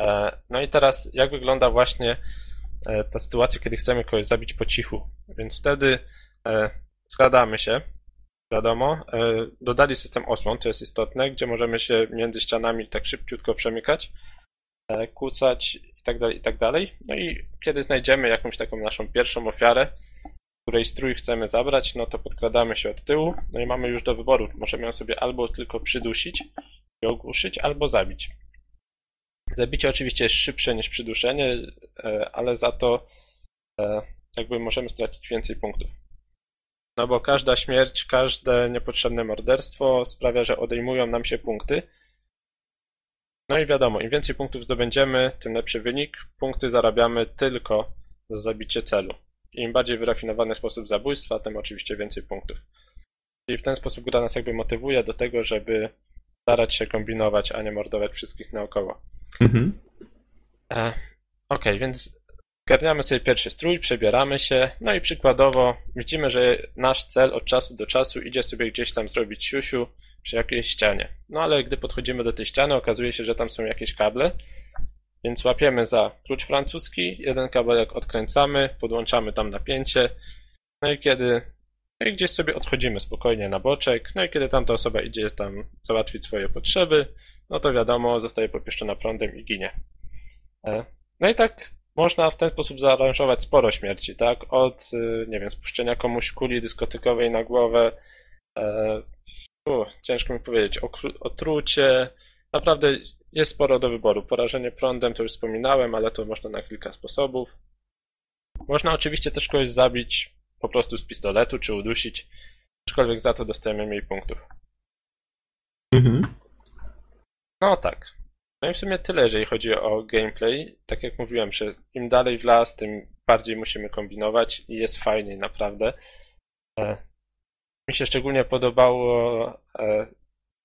E, No i teraz jak wygląda właśnie ta sytuacja, kiedy chcemy kogoś zabić po cichu. Więc wtedy e, składamy się, wiadomo, e, dodali system osłon, to jest istotne, gdzie możemy się między ścianami tak szybciutko przemykać, e, kłócać i tak dalej, i tak. No i kiedy znajdziemy jakąś taką naszą pierwszą ofiarę, której strój chcemy zabrać, no to podkradamy się od tyłu, no i mamy już do wyboru. Możemy ją sobie albo tylko przydusić i ogłuszyć, albo zabić. Zabicie oczywiście jest szybsze niż przyduszenie, e, ale za to e, jakby możemy stracić więcej punktów. No bo każda śmierć, każde niepotrzebne morderstwo sprawia, że odejmują nam się punkty. No i wiadomo, im więcej punktów zdobędziemy, tym lepszy wynik. Punkty zarabiamy tylko za zabicie celu. Im bardziej wyrafinowany sposób zabójstwa, tym oczywiście więcej punktów. I w ten sposób gra nas jakby motywuje do tego, żeby starać się kombinować, a nie mordować wszystkich naokoło. Mhm. E, Okej, więc zgarniamy sobie pierwszy strój, przebieramy się, no i przykładowo widzimy, że nasz cel od czasu do czasu idzie sobie gdzieś tam zrobić siusiu przy jakiejś ścianie. No ale gdy podchodzimy do tej ściany, okazuje się, że tam są jakieś kable, więc łapiemy za klucz francuski, jeden kabelek odkręcamy, podłączamy tam napięcie, no i kiedy no i gdzieś sobie odchodzimy spokojnie na boczek, no i kiedy tamta osoba idzie tam załatwić swoje potrzeby, no to wiadomo, zostaje popieszczona prądem i ginie. E, No i tak można w ten sposób zaaranżować sporo śmierci, tak? Od, y, nie wiem, spuszczenia komuś kuli dyskotykowej na głowę, e, u, ciężko mi powiedzieć, otrucie, naprawdę jest sporo do wyboru. Porażenie prądem to już wspominałem, ale to można na kilka sposobów. Można oczywiście też kogoś zabić po prostu z pistoletu, czy udusić, aczkolwiek za to dostajemy mniej punktów. Mhm. No tak. No i w sumie tyle, jeżeli chodzi o gameplay. Tak jak mówiłem, że im dalej w las, tym bardziej musimy kombinować i jest fajniej naprawdę. E, Mi się szczególnie podobało e,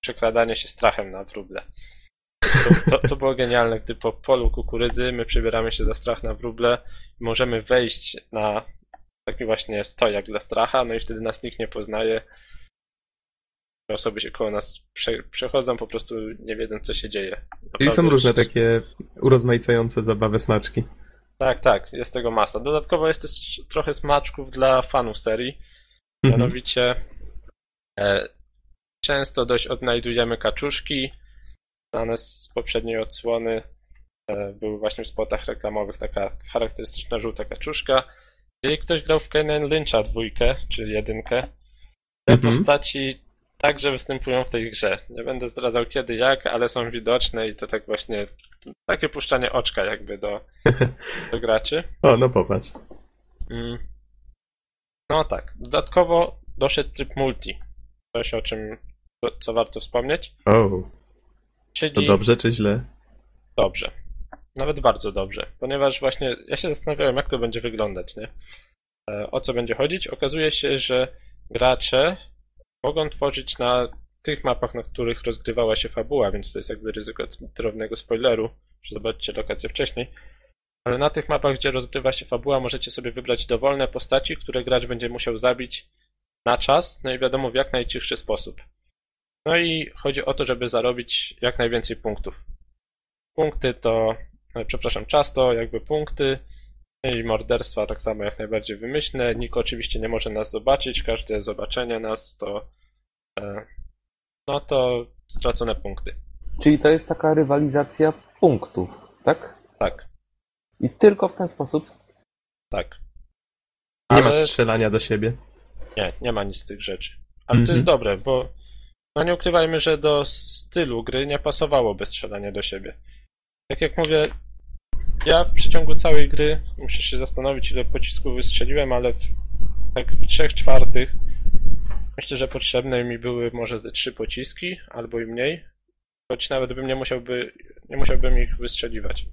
przekradanie się strachem na wróble. To, to, to było genialne, gdy po polu kukurydzy my przebieramy się za strach na wróble i możemy wejść na taki właśnie stojak dla stracha, no i wtedy nas nikt nie poznaje. Osoby się koło nas prze, przechodzą, po prostu nie wiedząc, co się dzieje. Czyli Naprawdę są różne takie urozmaicające zabawy smaczki. Tak, tak, jest tego masa. Dodatkowo jest też trochę smaczków dla fanów serii. Mhm. Mianowicie e, często dość odnajdujemy kaczuszki. Znane z poprzedniej odsłony e, były właśnie w spotach reklamowych taka charakterystyczna żółta kaczuszka. Jeżeli ktoś grał w Kane Lyncha dwójkę, czy jedynkę, te Mhm. postaci także występują w tej grze. Nie będę zdradzał kiedy, jak, ale są widoczne i to tak właśnie takie puszczanie oczka jakby do, [LAUGHS] do graczy. O, no popatrz. Mm. No tak. Dodatkowo doszedł tryb multi. Coś o czym, co, warto wspomnieć. O, Czyli to dobrze czy źle? dobrze. Nawet bardzo dobrze. Ponieważ właśnie ja się zastanawiałem, jak to będzie wyglądać, nie? E, O co będzie chodzić? Okazuje się, że gracze mogą tworzyć na tych mapach, na których rozgrywała się fabuła, więc to jest jakby ryzyko drobnego spoileru, że zobaczycie lokację wcześniej. Ale na tych mapach, gdzie rozgrywa się fabuła, możecie sobie wybrać dowolne postaci, które gracz będzie musiał zabić na czas, no i wiadomo w jak najcichszy sposób. No i chodzi o to, żeby zarobić jak najwięcej punktów. Punkty to, e, przepraszam, czas to jakby punkty i morderstwa tak samo jak najbardziej wymyślne. Nikt oczywiście nie może nas zobaczyć, każde zobaczenie nas to e, no to stracone punkty. Czyli to jest taka rywalizacja punktów, tak? Tak, I tylko w ten sposób. tak. Nie ma Ale- strzelania do siebie. Nie, nie ma nic z tych rzeczy. Ale to Mhm. jest dobre, bo no nie ukrywajmy, że do stylu gry nie pasowałoby strzelanie do siebie. Tak jak mówię, Ja w przeciągu całej gry muszę się zastanowić, ile pocisków wystrzeliłem, ale w, tak w trzech czwartych myślę, że potrzebne mi były może ze trzy pociski, albo i mniej. Choć nawet bym nie musiałby, nie musiałbym ich wystrzeliwać.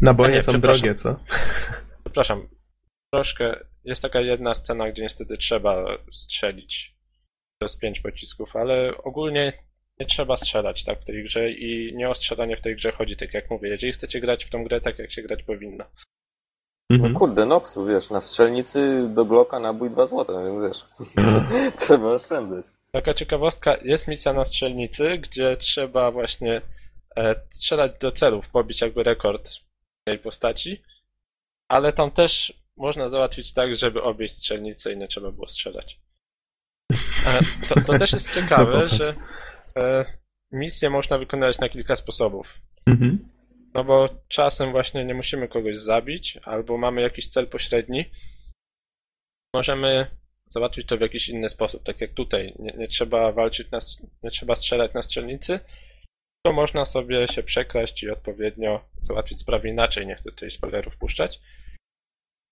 Naboje A nie, są drogie, co? Przepraszam, troszkę. Jest taka jedna scena, gdzie niestety trzeba strzelić przez pięć pocisków, ale ogólnie nie trzeba strzelać tak w tej grze i nie o strzelanie w tej grze chodzi, tak jak mówię. Jeżeli chcecie grać w tą grę tak, jak się grać powinno. Mhm. No kurde, Noxu, wiesz, na strzelnicy do Glocka nabój 2 złote, więc wiesz, [LAUGHS] trzeba oszczędzać. Taka ciekawostka, jest misja na strzelnicy, gdzie trzeba właśnie e, strzelać do celów, pobić jakby rekord tej postaci, ale tam też można załatwić tak, żeby obejść strzelnicę i nie trzeba było strzelać. E, to, to też jest [LAUGHS] ciekawe, No że misję można wykonywać na kilka sposobów. Mhm. No bo czasem właśnie nie musimy kogoś zabić, albo mamy jakiś cel pośredni. Możemy załatwić to w jakiś inny sposób, tak jak tutaj. Nie, nie trzeba walczyć, na, nie trzeba strzelać na strzelnicy, to można sobie się przekraść i odpowiednio załatwić sprawy inaczej. Nie chcę tutaj spoilerów puszczać.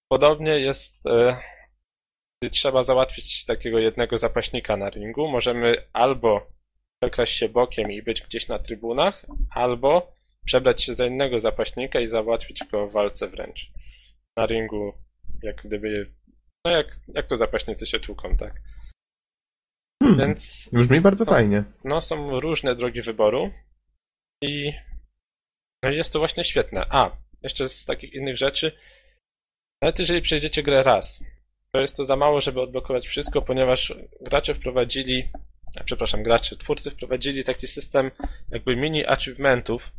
Podobnie jest, e, gdy trzeba załatwić takiego jednego zapaśnika na ringu. Możemy albo przekraść się bokiem i być gdzieś na trybunach, albo przebrać się za innego zapaśnika i załatwić go w walce wręcz. Na ringu, jak gdyby. No jak, jak to zapaśnicy się tłuką, tak? Hmm. Więc Brzmi bardzo fajnie. no, są różne drogi wyboru i no jest to właśnie świetne. A, jeszcze z takich innych rzeczy, nawet jeżeli przejdziecie grę raz, to jest to za mało, żeby odblokować wszystko, ponieważ gracze wprowadzili, przepraszam, gracze, twórcy wprowadzili taki system jakby mini achievementów.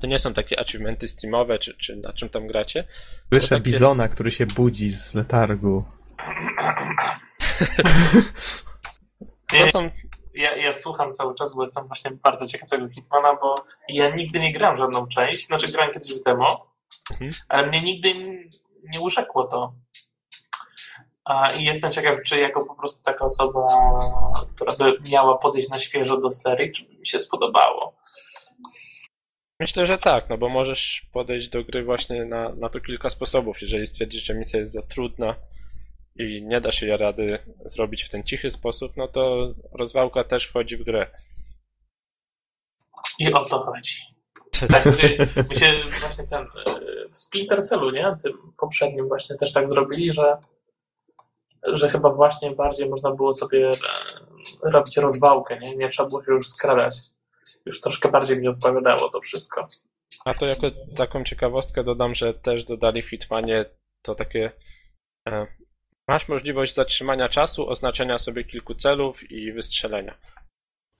To nie są takie achievementy steamowe, czy, czy na czym tam gracie. Słyszę takie- bizona, który się budzi z letargu. [LAUGHS] To są ja, ja słucham cały czas, bo jestem właśnie bardzo ciekaw tego Hitmana, bo ja nigdy nie grałem w żadną część, znaczy grałem kiedyś w demo, Mhm. ale mnie nigdy nie urzekło to. I jestem ciekaw, czy jako po prostu taka osoba, która by miała podejść na świeżo do serii, czy by mi się spodobało. Myślę, że tak, no bo możesz podejść do gry właśnie na, na to kilka sposobów. Jeżeli stwierdzisz, że misja jest za trudna i nie da się jej rady zrobić w ten cichy sposób, no to rozwałka też wchodzi w grę. I o to chodzi. Tak, my- się właśnie ten e, w Splinter Cellu, nie? Tym poprzednim właśnie też tak zrobili, że, że chyba właśnie bardziej można było sobie e, robić rozwałkę, nie? Nie trzeba było się już skradać. Już troszkę bardziej mi odpowiadało to wszystko. A to jako taką ciekawostkę dodam, że też dodali w Hitmanie to takie. E, masz możliwość zatrzymania czasu, oznaczenia sobie kilku celów i wystrzelenia.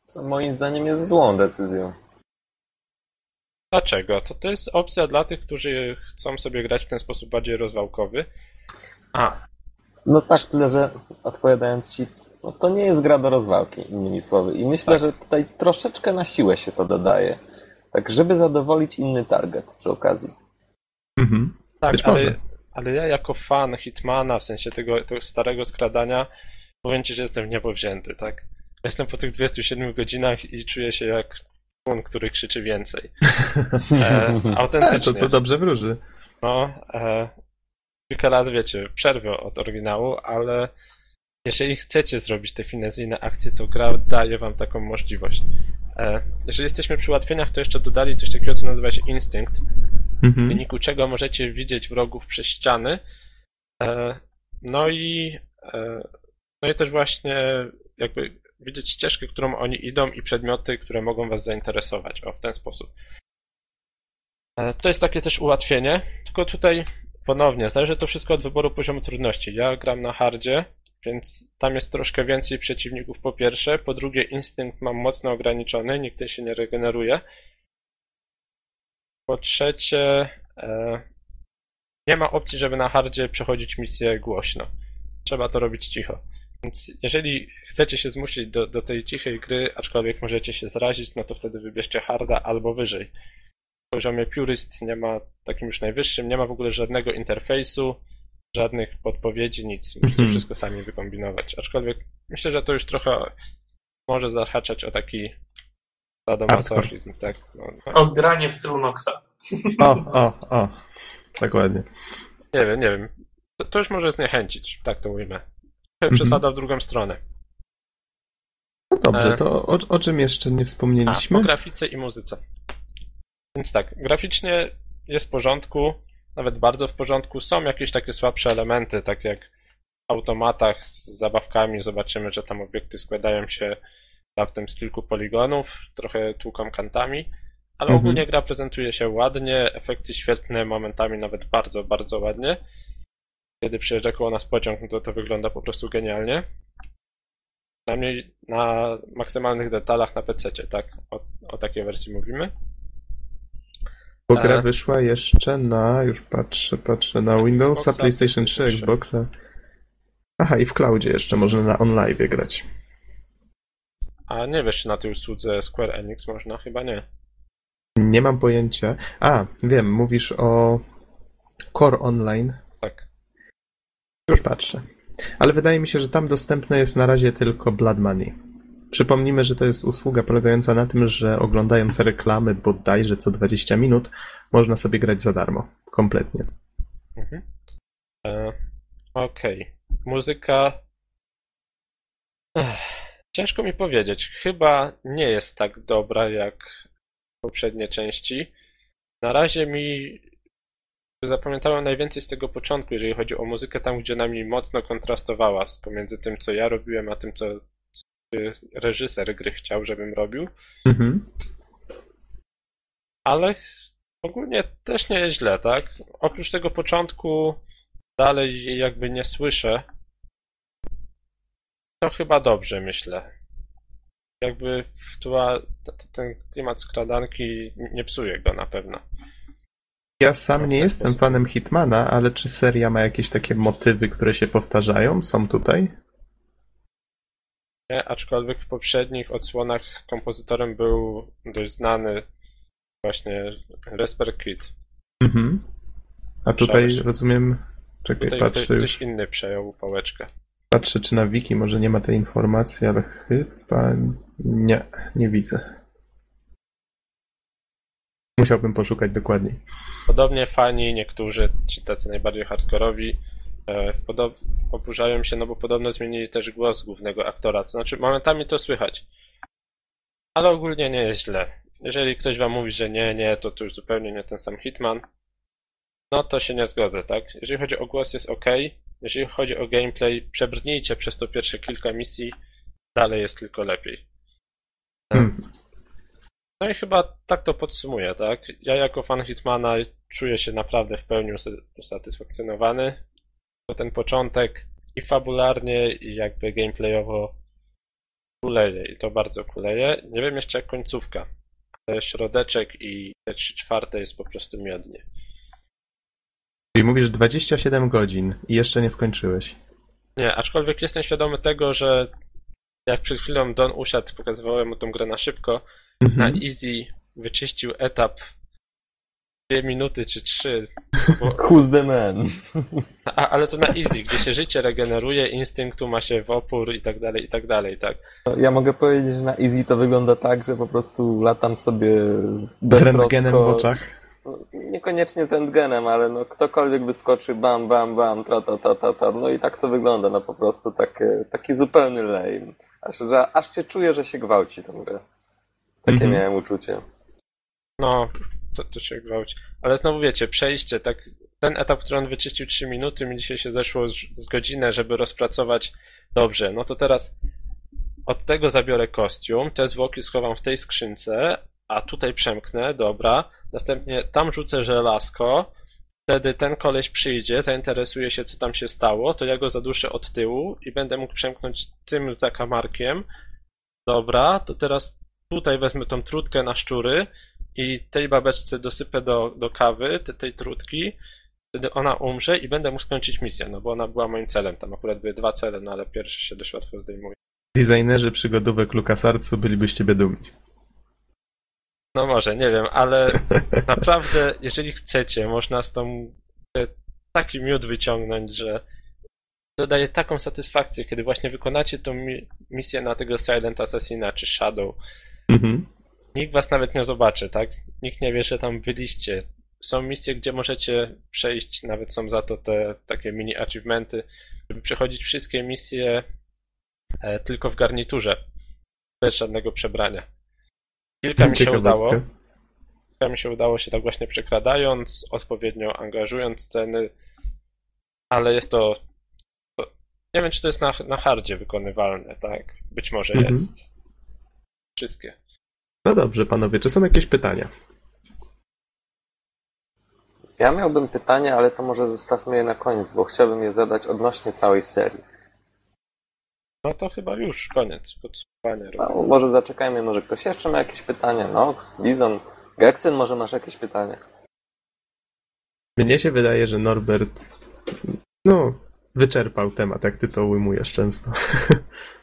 Co moim zdaniem jest złą decyzją. Dlaczego? To, to jest opcja dla tych, którzy chcą sobie grać w ten sposób bardziej rozwałkowy. A, No tak, tyle że odpowiadając ci, no to nie jest gra do rozwałki, innymi słowy. I myślę, Tak. że tutaj troszeczkę na siłę się to dodaje. Tak, żeby zadowolić inny target przy okazji. Mhm. Tak, Być ale, może. ale ja jako fan Hitmana, w sensie tego, tego starego skradania, powiem ci, że jestem w niebo wzięty, tak? Jestem po tych 27 godzinach i czuję się jak człon, który krzyczy więcej. [LAUGHS] E, E, to, autentycznie. to dobrze wróży. No, e, kilka lat, wiecie, przerwę od oryginału, ale jeżeli chcecie zrobić te finezyjne akcje, to gra daje wam taką możliwość. E, jeżeli jesteśmy przy ułatwieniach, to jeszcze dodali coś takiego, co nazywa się instynkt, w Mhm. wyniku czego możecie widzieć wrogów przez ściany. E, No i, e, no i też właśnie jakby widzieć ścieżkę, którą oni idą i przedmioty, które mogą was zainteresować. O, w ten sposób. To jest takie też ułatwienie, tylko tutaj ponownie zależy to wszystko od wyboru poziomu trudności. Ja gram na hardzie, więc tam jest troszkę więcej przeciwników po pierwsze, po drugie instynkt mam mocno ograniczony, nigdy się nie regeneruje. Po trzecie, e, nie ma opcji, żeby na hardzie przechodzić misję głośno. Trzeba to robić cicho. Więc jeżeli chcecie się zmusić do, do tej cichej gry, aczkolwiek możecie się zrazić, no to wtedy wybierzcie harda albo wyżej. W poziomie Purist nie ma takim już najwyższym, nie ma w ogóle żadnego interfejsu, żadnych podpowiedzi, nic. Musicie Mhm. wszystko sami wykombinować. Aczkolwiek myślę, że to już trochę może zahaczać o taki sadomasochizm, tak? No, no. O granie w stylu Noxa. O, o, o. Dokładnie. Nie wiem, nie wiem. To, to już może zniechęcić, tak to ujmę. Mhm. Przesada w drugą stronę. No dobrze, E. to o, o czym jeszcze nie A, wspomnieliśmy? o grafice i muzyce. Więc tak, graficznie jest w porządku, nawet bardzo w porządku. Są jakieś takie słabsze elementy, tak jak w automatach z zabawkami. Zobaczymy, że tam obiekty składają się raptem z kilku poligonów, trochę tłuką kantami, ale Mhm. ogólnie gra prezentuje się ładnie, efekty świetne, momentami nawet bardzo, bardzo ładnie. Kiedy przyjeżdża koło nas pociąg, no to to wygląda po prostu genialnie. Przynajmniej na maksymalnych detalach na PC, tak? O, o takiej wersji mówimy. Bo gra E. wyszła jeszcze na, już patrzę, patrzę, na Windowsa, PlayStation 3, PlayStation 3. Xboxa. Aha, i w cloudzie jeszcze można na OnLive grać. A nie wiesz, czy na tej usłudze Square Enix można? Chyba nie. Nie mam pojęcia. A, wiem, mówisz o Core Online. Tak. Już patrzę. Ale wydaje mi się, że tam dostępne jest na razie tylko Blood Money. Przypomnijmy, że to jest usługa polegająca na tym, że oglądając reklamy bodajże co 20 minut, można sobie grać za darmo. Kompletnie. Mhm. E, Okej. Muzyka. Ech, ciężko mi powiedzieć. Chyba nie jest tak dobra jak poprzednie części. Na razie mi zapamiętałem najwięcej z tego początku, jeżeli chodzi o muzykę, tam gdzie ona mi mocno kontrastowała pomiędzy tym, co ja robiłem, a tym, co reżyser gry chciał, żebym robił. Mhm. Ale ogólnie też nie jest źle, tak? Oprócz tego początku dalej jakby nie słyszę. To chyba dobrze, myślę. Jakby wtua, ten klimat skradanki nie psuje go na pewno. Ja sam nie jestem jest. fanem Hitmana, ale czy seria ma jakieś takie motywy, które się powtarzają? Są tutaj? Aczkolwiek w poprzednich odsłonach kompozytorem był dość znany właśnie Resper Kid. Mhm. A tutaj rozumiem. Czekaj, Tutaj ktoś, patrzę już. ktoś inny przejął pałeczkę. Patrzę, czy na wiki może nie ma tej informacji, ale chyba nie, nie widzę. Musiałbym poszukać dokładniej. Podobnie fani, niektórzy, ci tacy najbardziej hardkorowi, podob- oburzają się, no bo podobno zmienili też głos głównego aktora. To znaczy, momentami to słychać. Ale ogólnie nie jest źle. Jeżeli ktoś wam mówi, że nie, nie, to to już zupełnie nie ten sam Hitman, no to się nie zgodzę, tak? Jeżeli chodzi o głos, jest ok. Jeżeli chodzi o gameplay, przebrnijcie przez to pierwsze kilka misji, dalej jest tylko lepiej. Hmm. No i chyba tak to podsumuję, tak? Ja jako fan Hitmana czuję się naprawdę w pełni usatysfakcjonowany. Ten początek i fabularnie, i jakby gameplayowo kuleje i to bardzo kuleje. Nie wiem jeszcze jak końcówka, ale środeczek i te 3 czwarte jest po prostu miodnie. Czyli mówisz 27 godzin i jeszcze nie skończyłeś. Nie, aczkolwiek jestem świadomy tego, że jak przed chwilą Don usiadł, pokazywałem mu tą grę na szybko, na Mhm. easy wyczyścił etap dwie minuty czy trzy. Bo, [LAUGHS] Who's the man? [LAUGHS] a, ale to na easy, gdzie się życie regeneruje, instynktu ma się w opór i tak dalej, i tak dalej, tak. Ja mogę powiedzieć, że na Easy to wygląda tak, że po prostu latam sobie Z beztrosko. rentgenem w oczach. Niekoniecznie z rentgenem, ale no ktokolwiek wyskoczy, bam, bam, bam, tra, ta, ta, ta, ta. No i tak to wygląda, no po prostu takie, taki zupełny lame. Aż, że, aż się czuję, że się gwałci tą grę. Takie Mhm. miałem uczucie. No, to, to się gwałci. Ale znowu wiecie, przejście, tak, ten etap, który on wyczyścił 3 minuty, mi dzisiaj się zeszło z, z godzinę, żeby rozpracować dobrze. No to teraz od tego zabiorę kostium, te zwłoki schowam w tej skrzynce, a tutaj przemknę, dobra. Następnie tam rzucę żelazko, wtedy ten koleś przyjdzie, zainteresuje się, co tam się stało, to ja go zaduszę od tyłu i będę mógł przemknąć tym zakamarkiem. Dobra, to teraz tutaj wezmę tą trutkę na szczury i tej babeczce dosypę do, do kawy, te, tej trutki, wtedy ona umrze i będę mógł skończyć misję, no bo ona była moim celem. Tam akurat były dwa cele, no ale pierwszy się dość łatwo zdejmuje. Designerzy przygodówek LucasArtsu byliby z ciebie dumni. No może, nie wiem, ale [LAUGHS] naprawdę, jeżeli chcecie, można z tą taki miód wyciągnąć, że to daje taką satysfakcję, kiedy właśnie wykonacie tą mi- misję na tego Silent Assassina czy Shadow. Mhm. Nikt was nawet nie zobaczy, tak? Nikt nie wie, że tam byliście. Są misje, gdzie możecie przejść, nawet są za to te takie mini achievementy, żeby przechodzić wszystkie misje e, tylko w garniturze, bez żadnego przebrania. Kilka mi się udało. Kilka mi się udało się tak właśnie przekradając, odpowiednio angażując sceny, ale jest to, to nie wiem, czy to jest na, na hardzie wykonywalne, tak? Być może Mhm. jest. Wszystkie. No dobrze, panowie, czy są jakieś pytania? Ja miałbym pytanie, ale to może zostawmy je na koniec, bo chciałbym je zadać odnośnie całej serii. No to chyba już koniec podsumowania. No, może zaczekajmy, może ktoś jeszcze ma jakieś pytania? Nox, Bizon, Gexen, może masz jakieś pytania? Mnie się wydaje, że Norbert, no, wyczerpał temat, jak ty to ujmujesz często. [LAUGHS]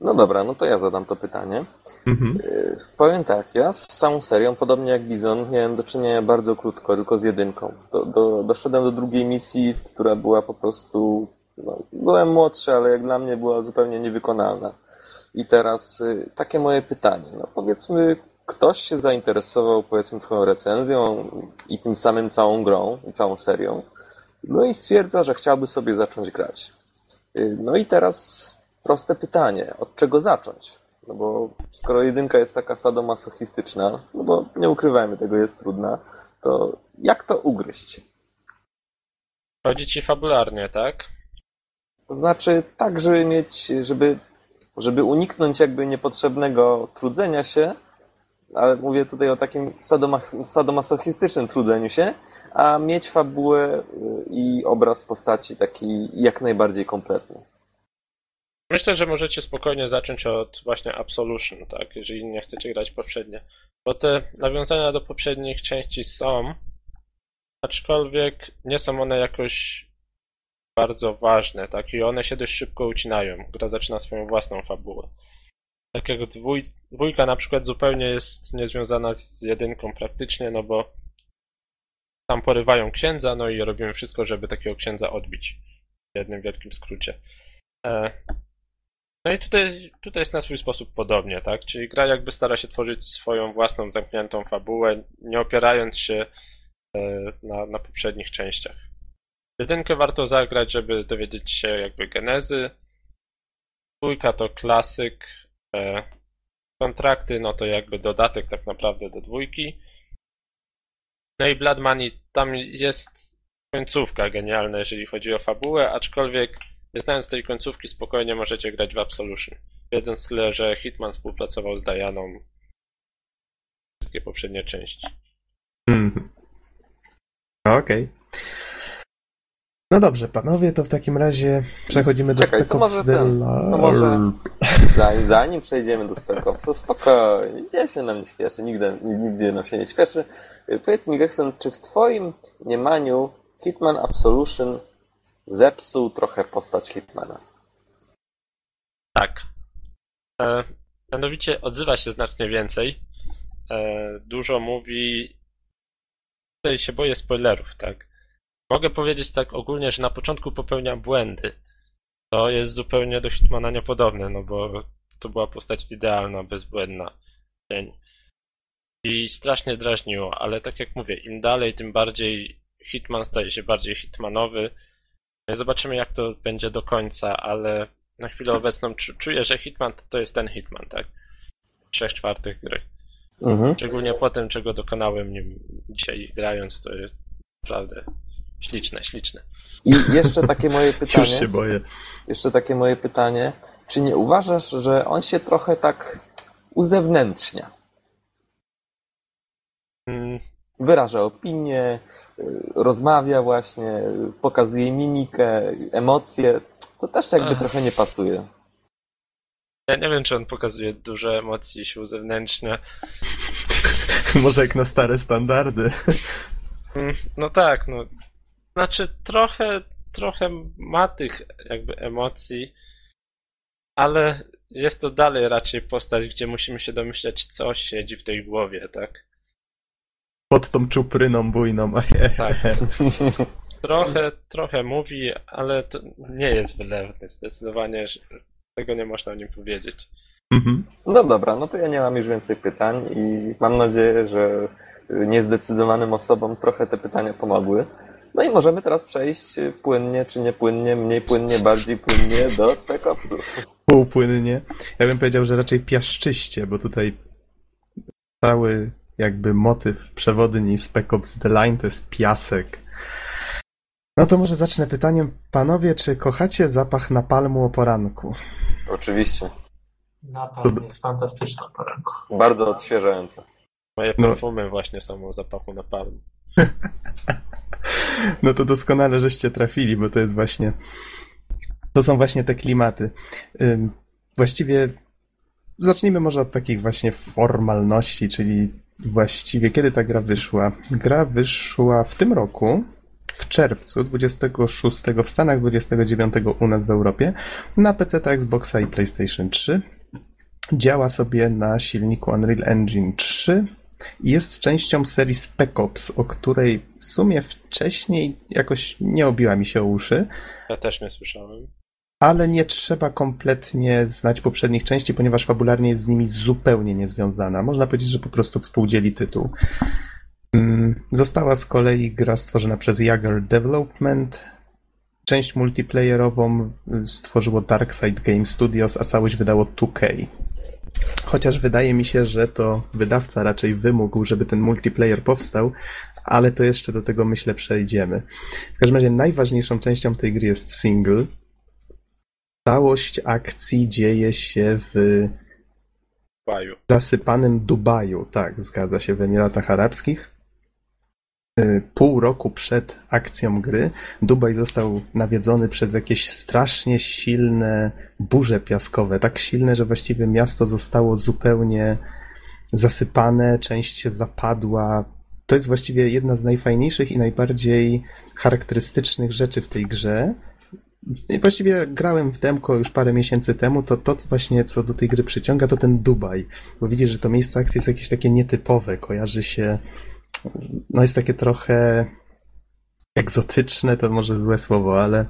No dobra, no to ja zadam to pytanie. Mhm. Yy, Powiem tak, ja z całą serią, podobnie jak Bizon, miałem do czynienia bardzo krótko, tylko z jedynką. Do, do, doszedłem do drugiej misji, która była po prostu... No, byłem młodszy, ale jak dla mnie była zupełnie niewykonalna. I teraz y, takie moje pytanie. No powiedzmy, ktoś się zainteresował powiedzmy twoją recenzją i tym samym całą grą i całą serią. No i stwierdza, że chciałby sobie zacząć grać. Y, No i teraz proste pytanie, od czego zacząć? No bo skoro jedynka jest taka sadomasochistyczna, no bo nie ukrywajmy, tego jest trudna, to jak to ugryźć? Chodzi ci fabularnie, tak? To znaczy tak, żeby mieć, żeby, żeby uniknąć jakby niepotrzebnego trudzenia się, ale mówię tutaj o takim sadoma- sadomasochistycznym trudzeniu się, a mieć fabułę y, i obraz postaci taki jak najbardziej kompletny. Myślę, że możecie spokojnie zacząć od właśnie Absolution, tak? Jeżeli nie chcecie grać poprzednie. Bo te nawiązania do poprzednich części są, aczkolwiek nie są one jakoś bardzo ważne, tak? I one się dość szybko ucinają. Gra zaczyna swoją własną fabułę. Tak jak dwój, dwójka na przykład zupełnie jest niezwiązana z jedynką praktycznie, no bo tam porywają księdza, no i robimy wszystko, żeby takiego księdza odbić. W jednym wielkim skrócie. E, no i tutaj, tutaj jest na swój sposób podobnie, tak? Czyli gra jakby stara się tworzyć swoją własną zamkniętą fabułę, nie opierając się e, na, na poprzednich częściach. Jedynkę warto zagrać, żeby dowiedzieć się jakby genezy. Dwójka to klasyk. E, kontrakty, no to jakby dodatek tak naprawdę do dwójki. No i Blood Money, tam jest końcówka genialna, jeżeli chodzi o fabułę, aczkolwiek nie znając tej końcówki, spokojnie możecie grać w Absolution. Wiedząc tyle, że Hitman współpracował z Dianą wszystkie poprzednie części. Mhm. Okej. No dobrze, panowie, to w takim razie przechodzimy do Czekaj, to Spec może Ops The ten, to może- Zanim, zanim przejdziemy do Spec Opsa, spokojnie, gdzie się nam nie śpieszy, nigdy, nigdzie nam się nie śpieszy. Powiedz mi, Gekson, czy w twoim mniemaniu Hitman Absolution zepsuł trochę postać Hitmana? Tak. E, mianowicie odzywa się znacznie więcej. E, dużo mówi. Tutaj się boję spoilerów, tak. Mogę powiedzieć tak ogólnie, że na początku popełnia błędy. To jest zupełnie do Hitmana niepodobne, no bo to była postać idealna, bezbłędna. I strasznie drażniło, ale tak jak mówię, im dalej, tym bardziej Hitman staje się bardziej hitmanowy. Zobaczymy, jak to będzie do końca, ale na chwilę obecną czu- czuję, że Hitman to, to jest ten Hitman, tak? Trzech czwartych gry. Mhm. Szczególnie po tym, czego dokonałem nim dzisiaj grając, to jest naprawdę śliczne, śliczne. I jeszcze takie moje [LAUGHS] Już pytanie. się boję. Jeszcze takie moje pytanie. Czy nie uważasz, że on się trochę tak uzewnętrznia? Mm, Wyraża opinię, y, rozmawia właśnie, pokazuje mimikę, emocje. To też jakby Ach. trochę nie pasuje. Ja nie wiem, czy on pokazuje dużo emocji, sił zewnętrznych. [LAUGHS] Może jak na stare standardy. Mm, No tak, no. Znaczy trochę, trochę ma tych jakby emocji, ale jest to dalej raczej postać, gdzie musimy się domyślać, co siedzi w tej głowie, tak? Pod tą czupryną bujną. Tak. [LAUGHS] Trochę, trochę mówi, ale to nie jest wylewny. Zdecydowanie że tego nie można o nim powiedzieć. Mhm. No dobra, no to ja nie mam już więcej pytań i mam nadzieję, że niezdecydowanym osobom trochę te pytania pomogły. No i możemy teraz przejść płynnie czy niepłynnie, mniej płynnie, bardziej płynnie do Spec Opsów. Półpłynnie. Ja bym powiedział, że raczej piaszczyście, bo tutaj cały jakby motyw przewodni Spec Ops The Line to jest piasek. No to może zacznę pytaniem. Panowie, czy kochacie zapach napalmu o poranku? Oczywiście. Napalm jest fantastyczna poranku. Bardzo odświeżające. Moje No. perfumy właśnie są o zapachu napalmu. [LAUGHS] No to doskonale żeście trafili, bo to jest właśnie. To są właśnie te klimaty. Właściwie zacznijmy może od takich właśnie formalności, czyli właściwie kiedy ta gra wyszła? Gra wyszła w tym roku, w czerwcu 26 w Stanach, 29 u nas w Europie, na PC, Xboxa i PlayStation 3. Działa sobie na silniku Unreal Engine 3 i jest częścią serii Spec Ops, o której w sumie wcześniej jakoś nie obiła mi się o uszy, Ja też nie słyszałem. Ale nie trzeba kompletnie znać poprzednich części, ponieważ fabularnie jest z nimi zupełnie niezwiązana. Można powiedzieć, że po prostu współdzieli tytuł. Mm, Została z kolei gra stworzona przez Jager Development. Część multiplayerową y, stworzyło Darkside Game Studios, a całość wydało 2K. Chociaż wydaje mi się, że to wydawca raczej wymógł, żeby ten multiplayer powstał, ale to jeszcze do tego myślę przejdziemy. W każdym razie najważniejszą częścią tej gry jest single. Całość akcji dzieje się w Baju. zasypanym Dubaju, tak, zgadza się, w Emiratach Arabskich. Y, Pół roku przed akcją gry Dubaj został nawiedzony przez jakieś strasznie silne burze piaskowe, tak silne, że właściwie miasto zostało zupełnie zasypane, część się zapadła. To jest właściwie jedna z najfajniejszych i najbardziej charakterystycznych rzeczy w tej grze. I Właściwie grałem w demko już parę miesięcy temu, to to właśnie co do tej gry przyciąga to ten Dubaj, bo widzisz, że to miejsce akcji jest jakieś takie nietypowe, kojarzy się, no jest takie trochę egzotyczne, to może złe słowo, ale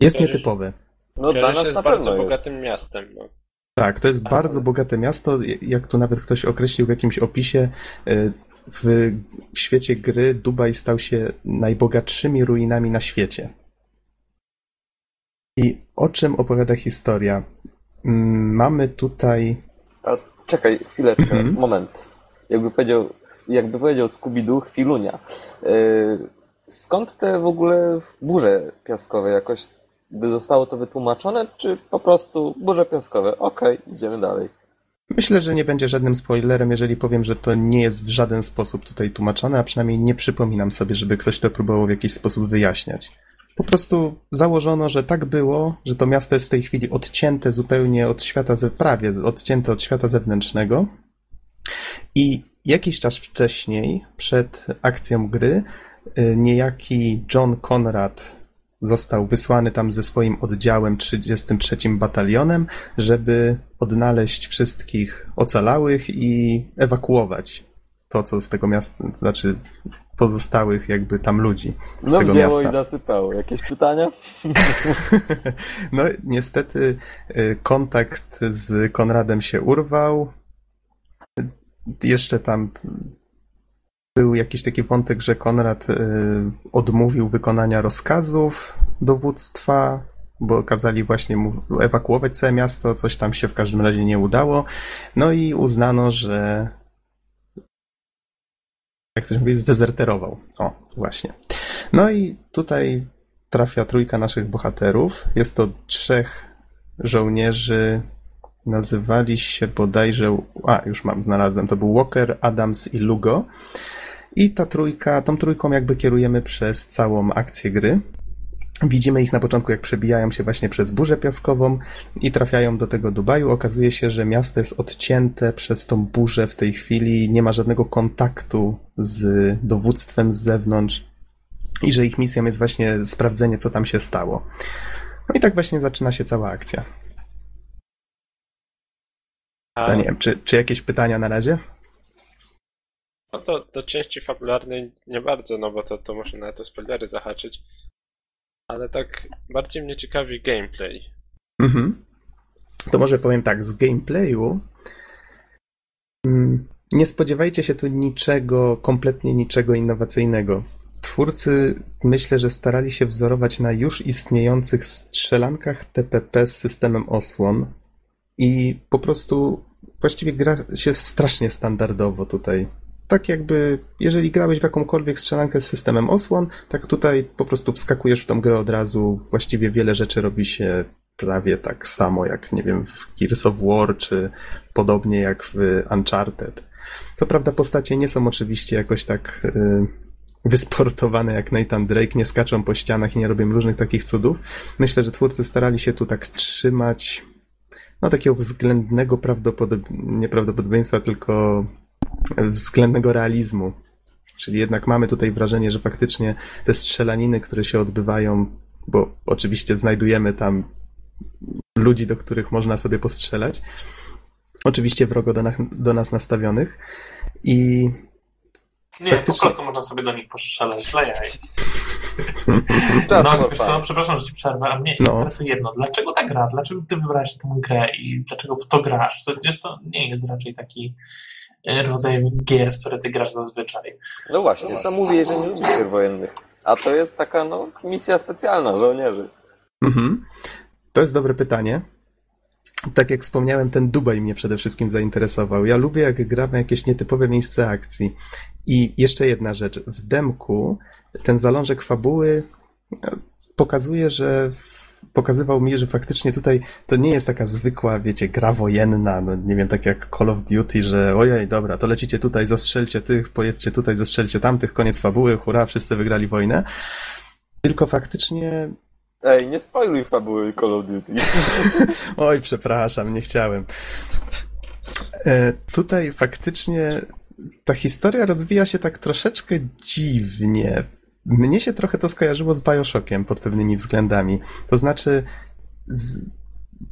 jest nietypowe. No dla nas się na bardzo pewno jest. bogatym miastem. No. Tak, to jest A, bardzo ale- bogate miasto, jak tu nawet ktoś określił w jakimś opisie, y, w świecie gry Dubaj stał się najbogatszymi ruinami na świecie. I o czym opowiada historia? Mm, Mamy tutaj A, czekaj, chwileczkę, Mhm. moment. Jakby powiedział, jakby powiedział Scooby-Doo, chwilunia. Yy, skąd te w ogóle burze piaskowe? Jakoś by zostało to wytłumaczone, czy po prostu burze piaskowe? Okej, idziemy dalej. Myślę, że nie będzie żadnym spoilerem, jeżeli powiem, że to nie jest w żaden sposób tutaj tłumaczone, a przynajmniej nie przypominam sobie, żeby ktoś to próbował w jakiś sposób wyjaśniać. Po prostu założono, że tak było, że to miasto jest w tej chwili odcięte zupełnie od świata, prawie odcięte od świata zewnętrznego. I jakiś czas wcześniej, przed akcją gry, y, niejaki John Conrad został wysłany tam ze swoim oddziałem 33 batalionem, żeby odnaleźć wszystkich ocalałych i ewakuować to, co z tego miasta, to znaczy pozostałych jakby tam ludzi z No tego wzięło miasta. i zasypało. Jakieś pytania? [LAUGHS] No niestety y, kontakt z Konradem się urwał. Jeszcze tam był jakiś taki wątek, że Konrad y, odmówił wykonania rozkazów dowództwa, bo kazali właśnie mu ewakuować całe miasto, coś tam się w każdym razie nie udało. No i uznano, że jak ktoś mówi, zdezerterował. O, właśnie. No i tutaj trafia trójka naszych bohaterów. Jest to trzech żołnierzy. Nazywali się bodajże. A, już mam, znalazłem. To był Walker, Adams i Lugo. I ta trójka, tą trójką jakby kierujemy przez całą akcję gry. Widzimy ich na początku, jak przebijają się właśnie przez burzę piaskową i trafiają do tego Dubaju. Okazuje się, że miasto jest odcięte przez tą burzę w tej chwili, nie ma żadnego kontaktu z dowództwem z zewnątrz i że ich misją jest właśnie sprawdzenie, co tam się stało. No i tak właśnie zaczyna się cała akcja. A No nie wiem, czy, czy jakieś pytania na razie? no to do części fabularnej nie bardzo, no bo to, to może na to spoilery zahaczyć. Ale tak bardziej mnie ciekawi gameplay. Mhm. to może powiem tak, z gameplayu mm, nie spodziewajcie się tu niczego, kompletnie niczego innowacyjnego. Twórcy myślę, że starali się wzorować na już istniejących strzelankach TPP z systemem osłon i po prostu właściwie gra się strasznie standardowo tutaj. Tak jakby, jeżeli grałeś w jakąkolwiek strzelankę z systemem osłon, tak tutaj po prostu wskakujesz w tą grę od razu. Właściwie wiele rzeczy robi się prawie tak samo jak, nie wiem, w Gears of War, czy podobnie jak w Uncharted. Co prawda postacie nie są oczywiście jakoś tak y, wysportowane jak Nathan Drake, nie skaczą po ścianach i nie robią różnych takich cudów. Myślę, że twórcy starali się tu tak trzymać no takiego względnego prawdopodob... nieprawdopodobieństwa, tylko względnego realizmu. Czyli jednak mamy tutaj wrażenie, że faktycznie te strzelaniny, które się odbywają, bo oczywiście znajdujemy tam ludzi, do których można sobie postrzelać, oczywiście wrogo do, na, do nas nastawionych i Nie, Faktycznie. po prostu można sobie do nich postrzelać dla [LAUGHS] jaj. Czas No, no, wiesz co, przepraszam, że ci przerwę, a mnie No. interesuje jedno. Dlaczego ta gra? Dlaczego ty wybrałeś tę grę i dlaczego w to grasz? Przecież to nie jest raczej taki e, rodzaj gier, w które ty grasz zazwyczaj. No właśnie, sam mówię, że nie lubisz gier wojennych. A to jest taka, no, misja specjalna żołnierzy. Mhm. To jest dobre pytanie. Tak jak wspomniałem, ten Dubaj mnie przede wszystkim zainteresował. Ja lubię, jak gram na jakieś nietypowe miejsce akcji. I jeszcze jedna rzecz. W demku ten zalążek fabuły e, pokazuje, że pokazywał mi, że faktycznie tutaj to nie jest taka zwykła, wiecie, gra wojenna, no nie wiem, tak jak Call of Duty, że ojej, dobra, to lecicie tutaj, zastrzelcie tych, pojedźcie tutaj, zastrzelcie tamtych, koniec fabuły, hurra, wszyscy wygrali wojnę. Tylko faktycznie Ej, nie spoiluj fabuły Call of Duty. [LAUGHS] Oj, przepraszam, nie chciałem. E, tutaj faktycznie ta historia rozwija się tak troszeczkę dziwnie. Mnie się trochę to skojarzyło z Bioshockiem pod pewnymi względami. To znaczy, z,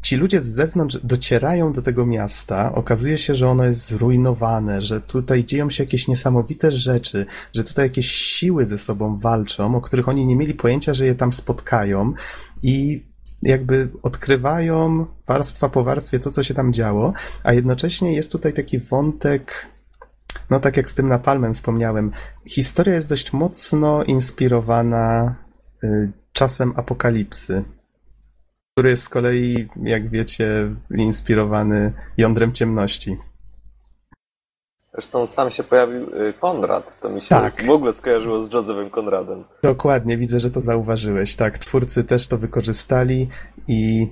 ci ludzie z zewnątrz docierają do tego miasta, okazuje się, że ono jest zrujnowane, że tutaj dzieją się jakieś niesamowite rzeczy, że tutaj jakieś siły ze sobą walczą, o których oni nie mieli pojęcia, że je tam spotkają i jakby odkrywają warstwa po warstwie to, co się tam działo, a jednocześnie jest tutaj taki wątek, no tak jak z tym Napalmem wspomniałem, historia jest dość mocno inspirowana y, czasem apokalipsy, który jest z kolei, jak wiecie, inspirowany jądrem ciemności. Zresztą sam się pojawił y, Konrad. To mi się Tak. w ogóle skojarzyło z Josephem Konradem. Dokładnie, widzę, że to zauważyłeś. Tak, twórcy też to wykorzystali i,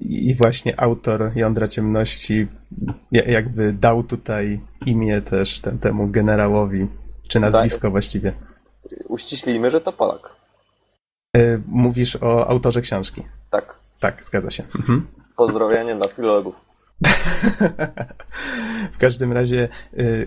i właśnie autor Jądra Ciemności ja- jakby dał tutaj imię też ten, temu generałowi, czy nazwisko właściwie. Uściślijmy, że to Polak. Y, Mówisz o autorze książki. Tak. Tak, zgadza się. Mhm. Pozdrowienie dla filologów. [LAUGHS] w każdym razie y,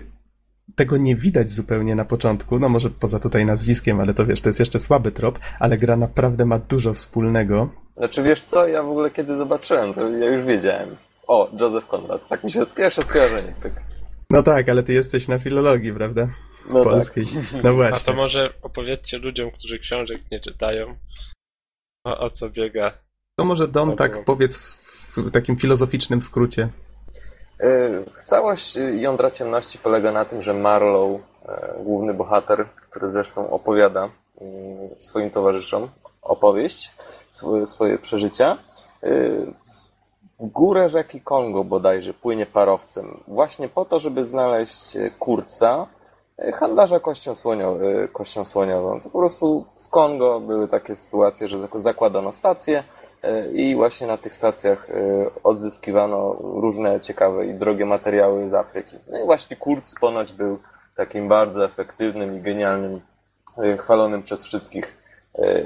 tego nie widać zupełnie na początku, no może poza tutaj nazwiskiem, ale to wiesz, to jest jeszcze słaby trop, ale gra naprawdę ma dużo wspólnego. Znaczy wiesz co, ja w ogóle kiedy zobaczyłem, to ja już wiedziałem. O, Joseph Konrad. Tak mi się pierwsze skojarzenie. Tak. No tak, ale ty jesteś na filologii, prawda? No Polskiej. No A właśnie. to może opowiedzcie ludziom, którzy książek nie czytają, o, o co biega. To może Dom tak powiedz w, w takim filozoficznym skrócie. Y, Całość y, Jądra Ciemności polega na tym, że Marlow, e, główny bohater, który zresztą opowiada y, swoim towarzyszom opowieść, swoje, przeżycia, w górę rzeki Kongo bodajże płynie parowcem, właśnie po to, żeby znaleźć e, kurca, e, handlarza kością, słonio, e, kością słoniową. Po prostu w Kongo były takie sytuacje, że zak- zakładano stacje e, i właśnie na tych stacjach e, odzyskiwano różne ciekawe i drogie materiały z Afryki. No i właśnie Kurz ponoć był takim bardzo efektywnym i genialnym, e, chwalonym przez wszystkich e,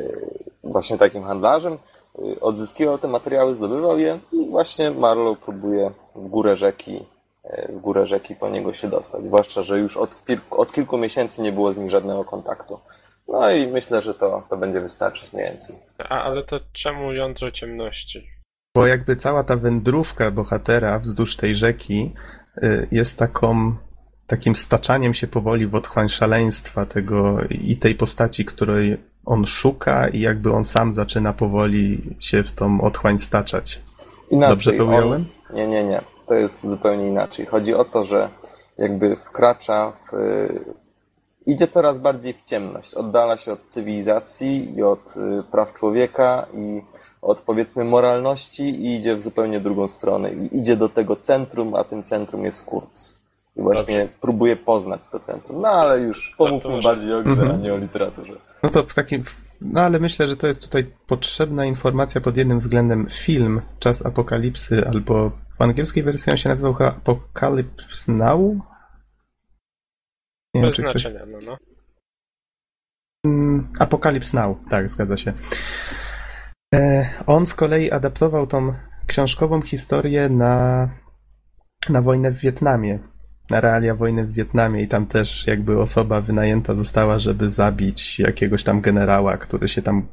właśnie takim handlarzem. E, Odzyskiwał te materiały, zdobywał je i właśnie Marlow próbuje w górę rzeki e, w górę rzeki po niego się dostać. Zwłaszcza, że już od, od kilku miesięcy nie było z nim żadnego kontaktu. No i myślę, że to, to będzie wystarczyć mniej więcej. A, ale to czemu jądro ciemności? Bo jakby cała ta wędrówka bohatera wzdłuż tej rzeki y, jest taką, takim staczaniem się powoli w otchłań szaleństwa tego i tej postaci, której on szuka i jakby on sam zaczyna powoli się w tą otchłań staczać. Inaczej, Dobrze to ująłem? On, nie, nie, nie. To jest zupełnie inaczej. Chodzi o to, że jakby wkracza w. Idzie coraz bardziej w ciemność. Oddala się od cywilizacji i od y, praw człowieka i od powiedzmy moralności i idzie w zupełnie drugą stronę. I idzie do tego centrum, a tym centrum jest Kurz. I właśnie Dobrze. próbuje poznać to centrum. No ale już pomówmy może- bardziej o grze, Mhm. a nie o literaturze. No to w takim. No ale myślę, że to jest tutaj potrzebna informacja pod jednym względem. Film Czas Apokalipsy, albo w angielskiej wersji on się nazywał chyba Apocalypse Now? Nie wiem, Bez czy ktoś... znaczenia, no, no. Mm, Apocalypse Now, tak, zgadza się. E, on z kolei adaptował tą książkową historię na, na wojnę w Wietnamie, na realia wojny w Wietnamie i tam też jakby osoba wynajęta została, żeby zabić jakiegoś tam generała, który się tam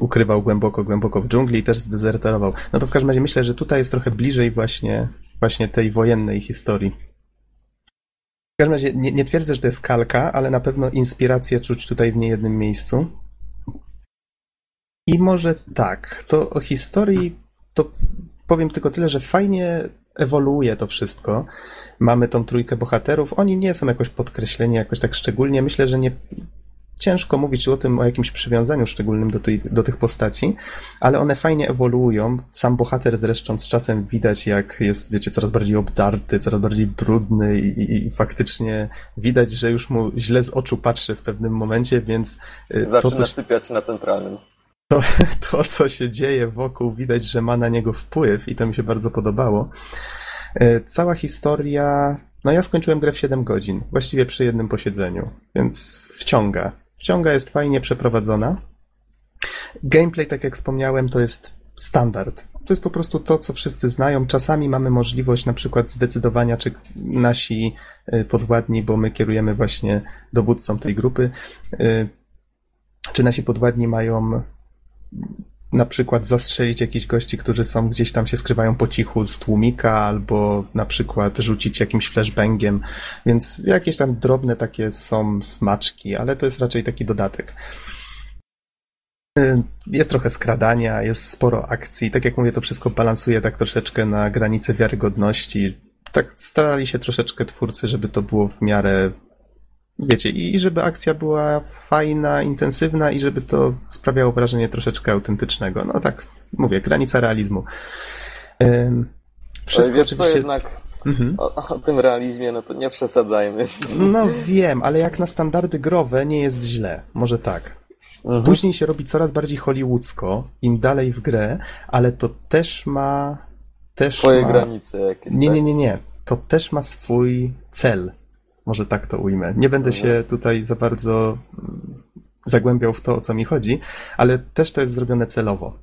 ukrywał głęboko, głęboko w dżungli i też zdezerterował. No to w każdym razie myślę, że tutaj jest trochę bliżej właśnie, właśnie tej wojennej historii. W każdym razie nie, nie twierdzę, że to jest kalka, ale na pewno inspirację czuć tutaj w niejednym miejscu. I może tak, to o historii to powiem tylko tyle, że fajnie ewoluuje to wszystko. Mamy tą trójkę bohaterów. Oni nie są jakoś podkreśleni jakoś tak szczególnie. Myślę, że nie ciężko mówić o tym, o jakimś przywiązaniu szczególnym do, tej, do tych postaci, ale one fajnie ewoluują. Sam bohater zresztą z czasem widać, jak jest, wiecie, coraz bardziej obdarty, coraz bardziej brudny i, i, i faktycznie widać, że już mu źle z oczu patrzy w pewnym momencie, więc y, to, Zaczyna co sypiać na centralnym. [LAUGHS] to, co się dzieje wokół, widać, że ma na niego wpływ i to mi się bardzo podobało. E, Cała historia. No ja skończyłem grę w 7 godzin, właściwie przy jednym posiedzeniu, więc wciąga. Wciąga, jest fajnie przeprowadzona. Gameplay, tak jak wspomniałem, to jest standard. To jest po prostu to, co wszyscy znają. Czasami mamy możliwość na przykład zdecydowania, czy nasi e, podwładni, bo my kierujemy właśnie dowódcą tej grupy, e, czy nasi podwładni mają na przykład zastrzelić jakichś gości, którzy są gdzieś tam się skrywają po cichu z tłumika, albo na przykład rzucić jakimś flashbangiem, więc jakieś tam drobne takie są smaczki, ale to jest raczej taki dodatek. Y, Jest trochę skradania, jest sporo akcji. Tak jak mówię, to wszystko balansuje tak troszeczkę na granicy wiarygodności. Tak starali się troszeczkę twórcy, żeby to było w miarę Wiecie, i żeby akcja była fajna, intensywna i żeby to sprawiało wrażenie troszeczkę autentycznego. No tak, mówię, granica realizmu. Ym, Ale wiesz co, jednak Mhm. o, o tym realizmie, no to nie przesadzajmy. No wiem, ale jak na standardy growe nie jest źle. Może tak. Później się robi coraz bardziej hollywoodzko, im dalej w grę, ale to też ma... Też Swoje ma... granice jakieś. Nie, tak? nie, nie, nie. To też ma swój cel. Może tak to ujmę. Nie będę się tutaj za bardzo mm, zagłębiał w to, o co mi chodzi, ale też to jest zrobione celowo.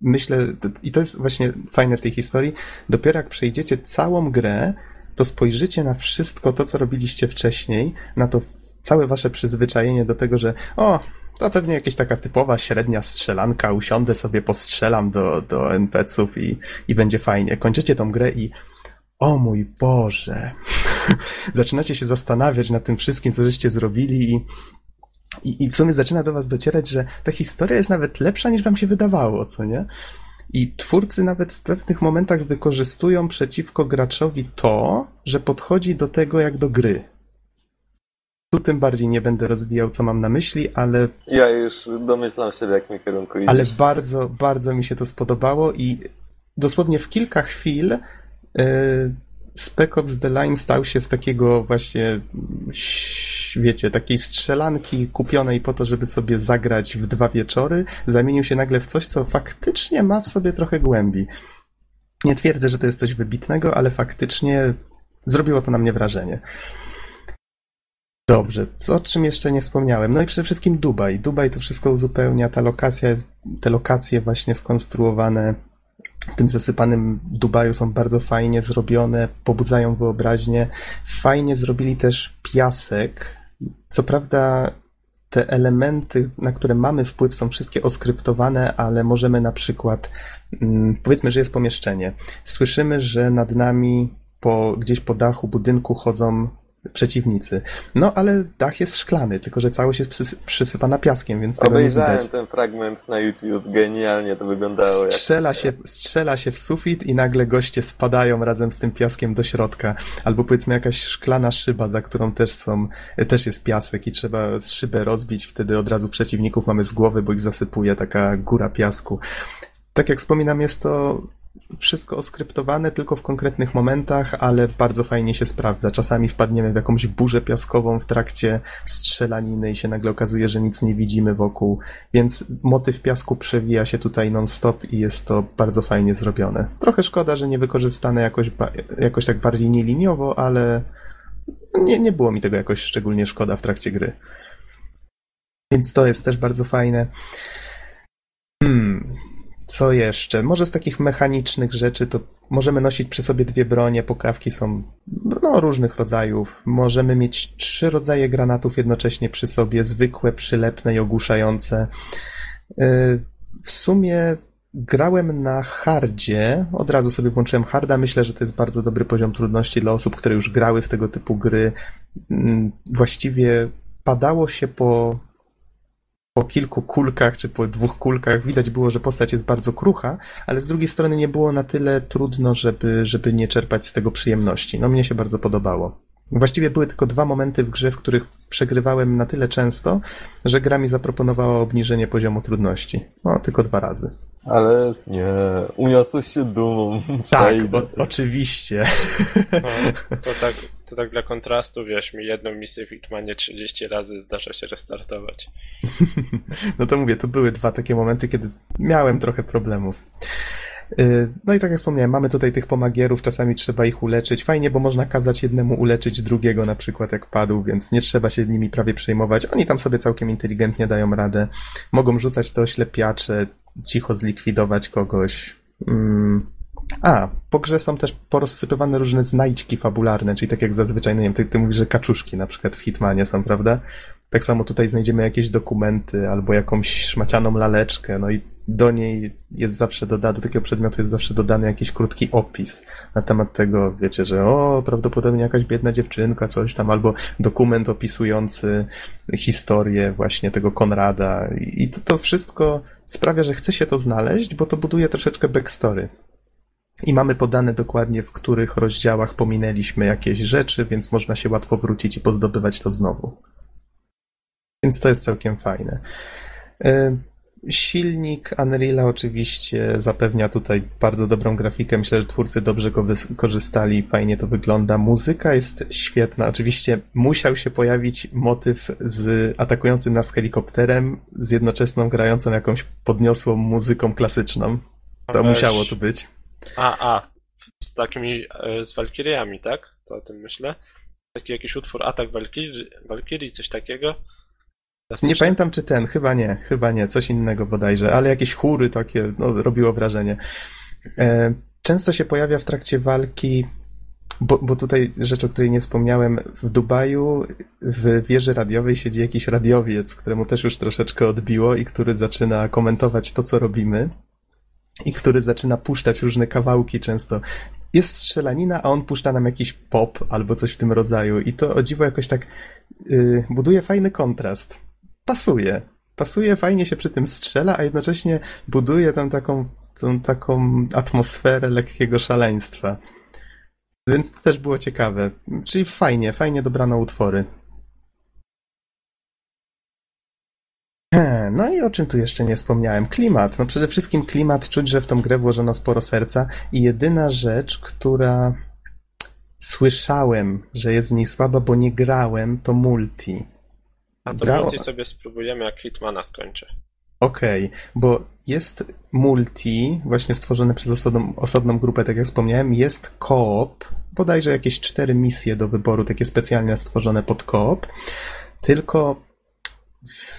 Myślę, i to jest właśnie fajne w tej historii, dopiero jak przejdziecie całą grę, to spojrzycie na wszystko to, co robiliście wcześniej, na to całe wasze przyzwyczajenie do tego, że o, to pewnie jakaś taka typowa średnia strzelanka, usiądę sobie, postrzelam do, do NPC-ów i, i będzie fajnie. Kończycie tą grę i o mój Boże. [LAUGHS] Zaczynacie się zastanawiać nad tym wszystkim, co żeście zrobili i, i, i w sumie zaczyna do was docierać, że ta historia jest nawet lepsza niż wam się wydawało, co nie? I twórcy nawet w pewnych momentach wykorzystują przeciwko graczowi to, że podchodzi do tego jak do gry. Tu tym bardziej nie będę rozwijał, co mam na myśli, ale Ja już domyślam się, w jakim kierunku idziesz. ale bardzo, bardzo mi się to spodobało i dosłownie w kilka chwil Spec Ops The Line stał się z takiego właśnie, wiecie, takiej strzelanki kupionej po to, żeby sobie zagrać w dwa wieczory, zamienił się nagle w coś, co faktycznie ma w sobie trochę głębi. Nie twierdzę, że to jest coś wybitnego, ale faktycznie zrobiło to na mnie wrażenie. Dobrze, co o czym jeszcze nie wspomniałem? No i przede wszystkim Dubaj. Dubaj to wszystko uzupełnia, ta lokacja te lokacje właśnie skonstruowane w tym zasypanym Dubaju są bardzo fajnie zrobione, pobudzają wyobraźnię. Fajnie zrobili też piasek. Co prawda te elementy, na które mamy wpływ, są wszystkie oskryptowane, ale możemy na przykład, mm, powiedzmy, że jest pomieszczenie. Słyszymy, że nad nami po, gdzieś po dachu budynku chodzą przeciwnicy. No ale dach jest szklany, tylko że całość jest przysy- przysypana piaskiem, więc tego nie Obejrzałem widać. ten fragment na YouTube, genialnie to wyglądało. Jak... Strzela się, strzela się w sufit i nagle goście spadają razem z tym piaskiem do środka. Albo powiedzmy jakaś szklana szyba, za którą też są, też jest piasek i trzeba szybę rozbić, wtedy od razu przeciwników mamy z głowy, bo ich zasypuje taka góra piasku. Tak jak wspominam, jest to wszystko oskryptowane tylko w konkretnych momentach, ale bardzo fajnie się sprawdza. Czasami wpadniemy w jakąś burzę piaskową w trakcie strzelaniny i się nagle okazuje, że nic nie widzimy wokół, więc motyw piasku przewija się tutaj non-stop i jest to bardzo fajnie zrobione. Trochę szkoda, że nie wykorzystane jakoś, jakoś tak bardziej nieliniowo, ale nie, nie było mi tego jakoś szczególnie szkoda w trakcie gry. Więc to jest też bardzo fajne. Hmm, co jeszcze? Może z takich mechanicznych rzeczy to możemy nosić przy sobie dwie bronie, pokawki są no, różnych rodzajów. Możemy mieć trzy rodzaje granatów jednocześnie przy sobie, zwykłe, przylepne i ogłuszające. Yy, W sumie grałem na hardzie, od razu sobie włączyłem harda, myślę, że to jest bardzo dobry poziom trudności dla osób, które już grały w tego typu gry. Mm, Właściwie padało się po po kilku kulkach, czy po dwóch kulkach widać było, że postać jest bardzo krucha, ale z drugiej strony nie było na tyle trudno, żeby, żeby nie czerpać z tego przyjemności. No mnie się bardzo podobało. Właściwie były tylko dwa momenty w grze, w których przegrywałem na tyle często, że gra mi zaproponowała obniżenie poziomu trudności. No, tylko dwa razy. Ale nie, uniosłeś się dumą. Tak, o, oczywiście. No, to, tak, to tak dla kontrastu, wiesz, mi jedną misję w Hitmanie 30 razy zdarza się restartować. [LAUGHS] No to mówię, to były dwa takie momenty, kiedy miałem trochę problemów. Yy, No i tak jak wspomniałem, mamy tutaj tych pomagierów, czasami trzeba ich uleczyć. Fajnie, bo można kazać jednemu uleczyć drugiego, na przykład jak padł, więc nie trzeba się nimi prawie przejmować. Oni tam sobie całkiem inteligentnie dają radę. Mogą rzucać te oślepiacze, cicho zlikwidować kogoś. Mm. A, po grze są też porozsypywane różne znajdźki fabularne, czyli tak jak zazwyczaj, no nie wiem, ty, ty mówisz, że kaczuszki na przykład w Hitmanie są, prawda? Tak samo tutaj znajdziemy jakieś dokumenty albo jakąś szmacianą laleczkę, no i do niej jest zawsze dodany, do takiego przedmiotu jest zawsze dodany jakiś krótki opis na temat tego, wiecie, że o, prawdopodobnie jakaś biedna dziewczynka, coś tam, albo dokument opisujący historię właśnie tego Konrada i to, to wszystko sprawia, że chce się to znaleźć, bo to buduje troszeczkę backstory. I mamy podane dokładnie, w których rozdziałach pominęliśmy jakieś rzeczy, więc można się łatwo wrócić i pozdobywać to znowu. Więc to jest całkiem fajne. Y, Silnik Unreal'a oczywiście zapewnia tutaj bardzo dobrą grafikę. Myślę, że twórcy dobrze go wykorzystali, fajnie to wygląda. Muzyka jest świetna. Oczywiście musiał się pojawić motyw z atakującym nas helikopterem, z jednoczesną grającą jakąś podniosłą muzyką klasyczną. To Weź. musiało tu być. A, a, z takimi, e, z Walkiriami, tak? To o tym myślę. Taki jakiś utwór Atak Walkirii, Walkirii coś takiego. Nie pamiętam czy ten, chyba nie, chyba nie, coś innego bodajże, ale jakieś chóry takie, no, robiło wrażenie. E, Często się pojawia w trakcie walki, bo, bo tutaj rzecz, o której nie wspomniałem, w Dubaju w wieży radiowej siedzi jakiś radiowiec, któremu też już troszeczkę odbiło i który zaczyna komentować to, co robimy i który zaczyna puszczać różne kawałki często. Jest strzelanina, a on puszcza nam jakiś pop albo coś w tym rodzaju i to o dziwo jakoś tak yy, buduje fajny kontrast. Pasuje. Pasuje, fajnie się przy tym strzela, a jednocześnie buduje tą taką, tą taką atmosferę lekkiego szaleństwa. Więc to też było ciekawe. Czyli fajnie, fajnie dobrano utwory. He, [CLEARS THROAT] No i o czym tu jeszcze nie wspomniałem? Klimat. No przede wszystkim klimat, czuć, że w tą grę włożono sporo serca i jedyna rzecz, która słyszałem, że jest w niej słaba, bo nie grałem, to multi. A to multi sobie spróbujemy, jak Hitmana skończę. Okej, bo jest multi, właśnie stworzone przez osobną, osobną grupę, tak jak wspomniałem, jest koop, bodajże jakieś cztery misje do wyboru, takie specjalnie stworzone pod koop, tylko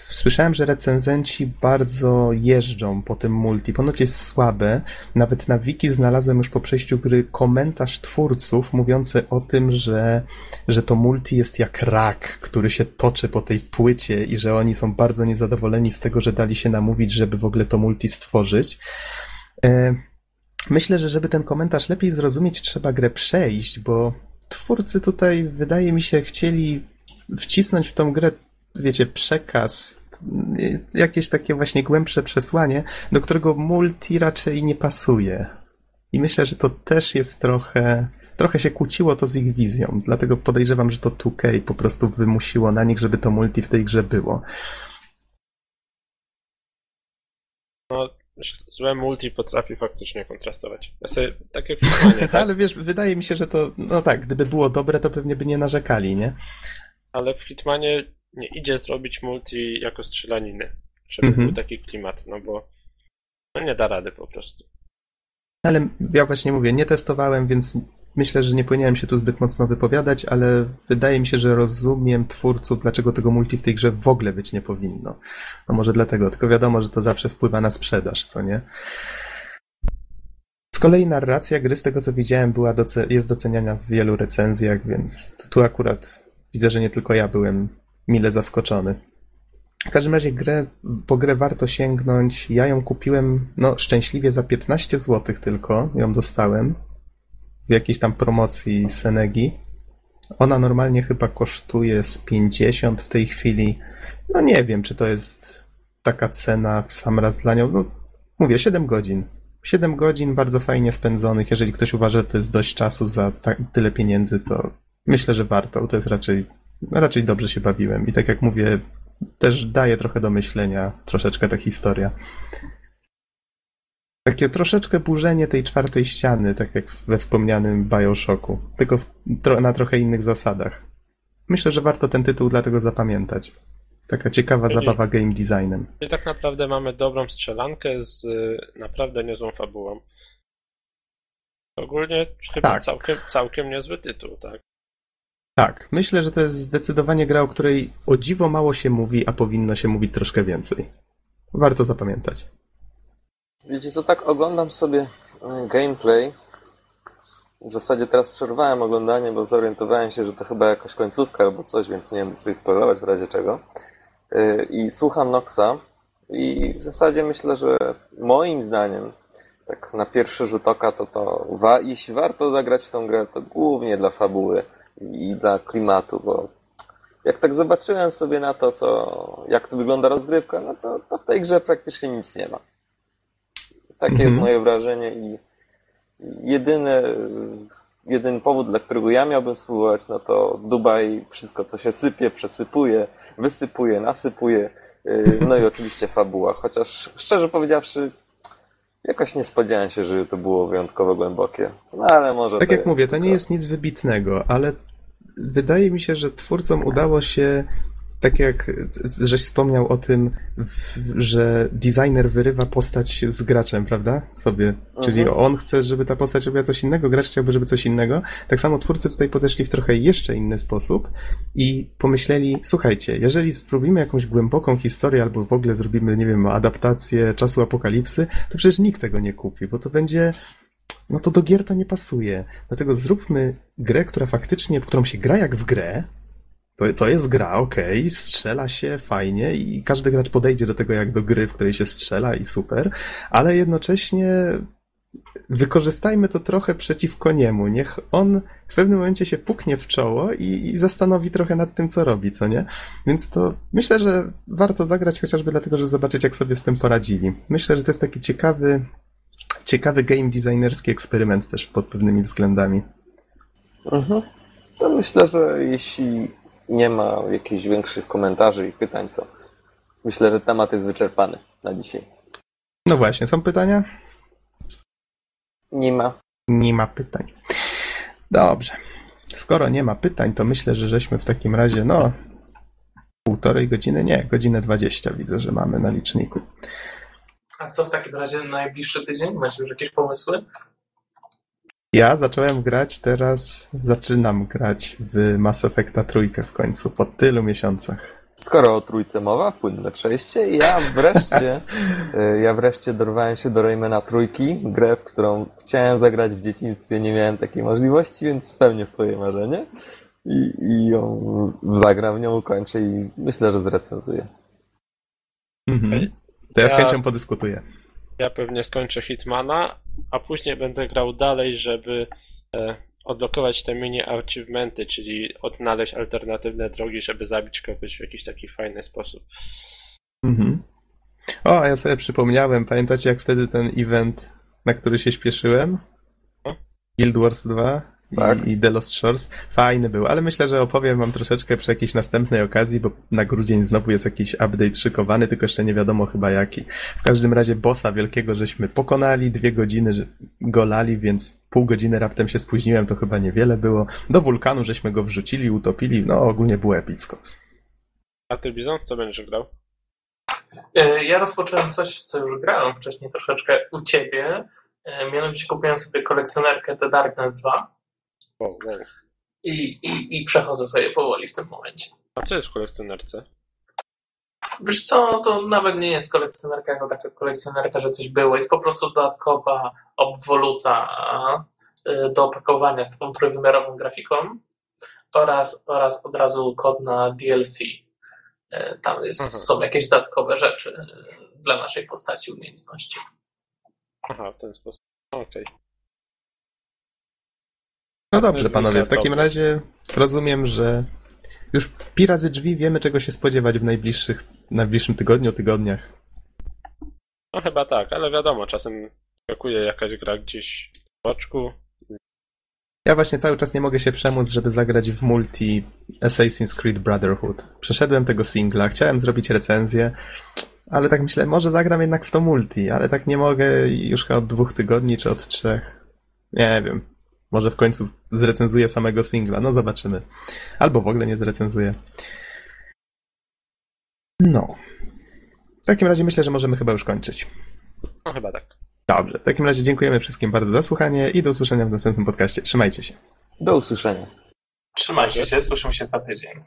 słyszałem, że recenzenci bardzo jeżdżą po tym multi, ponoć jest słabe, nawet na wiki znalazłem już po przejściu gry komentarz twórców mówiący o tym, że, że to multi jest jak rak, który się toczy po tej płycie i że oni są bardzo niezadowoleni z tego, że dali się namówić, żeby w ogóle to multi stworzyć. E, Myślę, że żeby ten komentarz lepiej zrozumieć, trzeba grę przejść, bo twórcy tutaj, wydaje mi się, chcieli wcisnąć w tą grę, wiecie, przekaz, jakieś takie właśnie głębsze przesłanie, do którego multi raczej nie pasuje. I myślę, że to też jest trochę, trochę się kłóciło to z ich wizją, dlatego podejrzewam, że to 2K po prostu wymusiło na nich, żeby to multi w tej grze było. No, złe multi potrafi faktycznie kontrastować. Ja sobie, tak jak w Hitmanie, tak? Ale wiesz, wydaje mi się, że to, no tak, gdyby było dobre, to pewnie by nie narzekali, nie? Ale w Hitmanie nie idzie zrobić multi jako strzelaniny, żeby Mhm. był taki klimat, no bo no nie da rady po prostu. Ale ja właśnie mówię, nie testowałem, więc myślę, że nie powinienem się tu zbyt mocno wypowiadać, ale wydaje mi się, że rozumiem twórców, dlaczego tego multi w tej grze w ogóle być nie powinno. No może dlatego, tylko wiadomo, że to zawsze wpływa na sprzedaż, co nie? Z kolei narracja gry, z tego co widziałem, była doce- jest doceniana w wielu recenzjach, więc tu- tu akurat widzę, że nie tylko ja byłem mile zaskoczony. W każdym razie grę, po grę warto sięgnąć. Ja ją kupiłem, no szczęśliwie za 15 zł tylko ją dostałem w jakiejś tam promocji Senegi. Ona normalnie chyba kosztuje z 50 w tej chwili. No nie wiem, czy to jest taka cena w sam raz dla nią. No, mówię, 7 godzin. 7 godzin bardzo fajnie spędzonych. Jeżeli ktoś uważa, że to jest dość czasu za tyle pieniędzy, to myślę, że warto. To jest raczej, raczej dobrze się bawiłem. I tak jak mówię, też daje trochę do myślenia troszeczkę ta historia. Takie troszeczkę burzenie tej czwartej ściany, tak jak we wspomnianym Bioshocku, tylko w, tro, na trochę innych zasadach. Myślę, że warto ten tytuł dlatego zapamiętać. Taka ciekawa Czyli- zabawa game designem. I tak naprawdę mamy dobrą strzelankę z y, naprawdę niezłą fabułą. Ogólnie chyba Tak. całkiem, całkiem niezły tytuł, tak? Tak, myślę, że to jest zdecydowanie gra, o której o dziwo mało się mówi, a powinno się mówić troszkę więcej. Warto zapamiętać. Wiecie co, tak oglądam sobie e, gameplay. W zasadzie teraz przerwałem oglądanie, bo zorientowałem się, że to chyba jakaś końcówka albo coś, więc nie wiem, sobie spoilować w razie czego. E, I słucham Noxa i w zasadzie myślę, że moim zdaniem, tak na pierwszy rzut oka, to, to wa- jeśli warto zagrać w tą grę, to głównie dla fabuły i dla klimatu, bo jak tak zobaczyłem sobie na to, co, jak tu wygląda rozgrywka, no to, to w tej grze praktycznie nic nie ma. Takie Mhm. jest moje wrażenie i jedyny, jedyny powód, dla którego ja miałbym spróbować, no to Dubaj, wszystko co się sypie, przesypuje, wysypuje, nasypuje, yy, no i [LAUGHS] oczywiście fabuła, chociaż szczerze powiedziawszy, jakoś nie spodziewałem się, że to było wyjątkowo głębokie. No ale może Tak jak mówię, to nie jest nic wybitnego, ale wydaje mi się, że twórcom udało się, tak jak żeś wspomniał o tym, że designer wyrywa postać z graczem, prawda? Sobie. Czyli Mhm. on chce, żeby ta postać robiła coś innego, gracz chciałby, żeby coś innego. Tak samo twórcy tutaj podeszli w trochę jeszcze inny sposób i pomyśleli, słuchajcie, jeżeli spróbujemy jakąś głęboką historię albo w ogóle zrobimy, nie wiem, adaptację czasu apokalipsy, to przecież nikt tego nie kupi, bo to będzie no to do gier to nie pasuje. Dlatego zróbmy grę, która faktycznie, w którą się gra jak w grę. To, to jest gra, okej, strzela się fajnie i każdy gracz podejdzie do tego jak do gry, w której się strzela i super, ale jednocześnie wykorzystajmy to trochę przeciwko niemu. Niech on w pewnym momencie się puknie w czoło i, i zastanowi trochę nad tym, co robi, co nie? Więc to myślę, że warto zagrać chociażby dlatego, żeby zobaczyć, jak sobie z tym poradzili. Myślę, że to jest taki ciekawy, ciekawy game designerski eksperyment też pod pewnymi względami. Mhm. To myślę, że jeśli nie ma jakichś większych komentarzy i pytań, to myślę, że temat jest wyczerpany na dzisiaj. No właśnie, są pytania? Nie ma. Nie ma pytań. Dobrze. Skoro nie ma pytań, to myślę, że żeśmy w takim razie, no, półtorej godziny, nie, godzinę dwadzieścia widzę, że mamy na liczniku. A co w takim razie na najbliższy tydzień? Macie już jakieś pomysły? Ja zacząłem grać teraz, zaczynam grać w Mass Effecta trójkę w końcu, po tylu miesiącach. Skoro o trójce mowa, płynne przejście, ja wreszcie, y, [LAUGHS] ja wreszcie dorwałem się do Raymana trójki, grę, w którą chciałem zagrać w dzieciństwie, nie miałem takiej możliwości, więc spełnię swoje marzenie i, i ją zagram, w nią ukończę i myślę, że zrecenzuję. Mhm. To ja z Ja- chęcią podyskutuję. Ja pewnie skończę Hitmana, a później będę grał dalej, żeby e, odblokować te mini achievementy, czyli odnaleźć alternatywne drogi, żeby zabić kogoś w jakiś taki fajny sposób. Mhm. O, a ja sobie przypomniałem, pamiętacie jak wtedy ten event, na który się śpieszyłem? Guild Wars 2 Tak. i, i The Lost Shores. Fajny był, ale myślę, że opowiem wam troszeczkę przy jakiejś następnej okazji, bo na grudzień znowu jest jakiś update szykowany, tylko jeszcze nie wiadomo chyba jaki. W każdym razie bossa wielkiego żeśmy pokonali, dwie godziny golali, więc pół godziny raptem się spóźniłem, to chyba niewiele było. Do wulkanu żeśmy go wrzucili, utopili, no ogólnie było epicko. A ty, Bizon, co będziesz grał? E, Ja rozpocząłem coś, co już grałem wcześniej troszeczkę u ciebie. E, Mianowicie kupiłem sobie kolekcjonerkę The Darkness 2 Wow. i, i, i przechodzę sobie powoli w tym momencie. A co jest w kolekcjonerce? Wiesz co, to nawet nie jest kolekcjonerka jako taka kolekcjonerka, że coś było. Jest po prostu dodatkowa obwoluta e, do opakowania z taką trójwymiarową grafiką oraz, oraz od razu kod na DLC. E, Tam jest, są jakieś dodatkowe rzeczy e, dla naszej postaci, umiejętności. Aha, w ten sposób. Okej. No To dobrze, panowie, w takim razie rozumiem, że już pi razy drzwi wiemy, czego się spodziewać w najbliższych, najbliższym tygodniu, tygodniach. No chyba tak, ale wiadomo, czasem skakuje jakaś gra gdzieś w boczku. Ja właśnie cały czas nie mogę się przemóc, żeby zagrać w multi Assassin's Creed Brotherhood. Przeszedłem tego singla, chciałem zrobić recenzję, ale tak myślę, może zagram jednak w to multi, ale tak nie mogę już chyba od dwóch tygodni czy od trzech. Nie wiem. Może w końcu zrecenzuję samego singla, no zobaczymy. Albo w ogóle nie zrecenzuję. No. W takim razie myślę, że możemy chyba już kończyć. No chyba tak. Dobrze, w takim razie dziękujemy wszystkim bardzo za słuchanie i do usłyszenia w następnym podcaście. Trzymajcie się. Do usłyszenia. Trzymajcie się, słyszymy się za tydzień.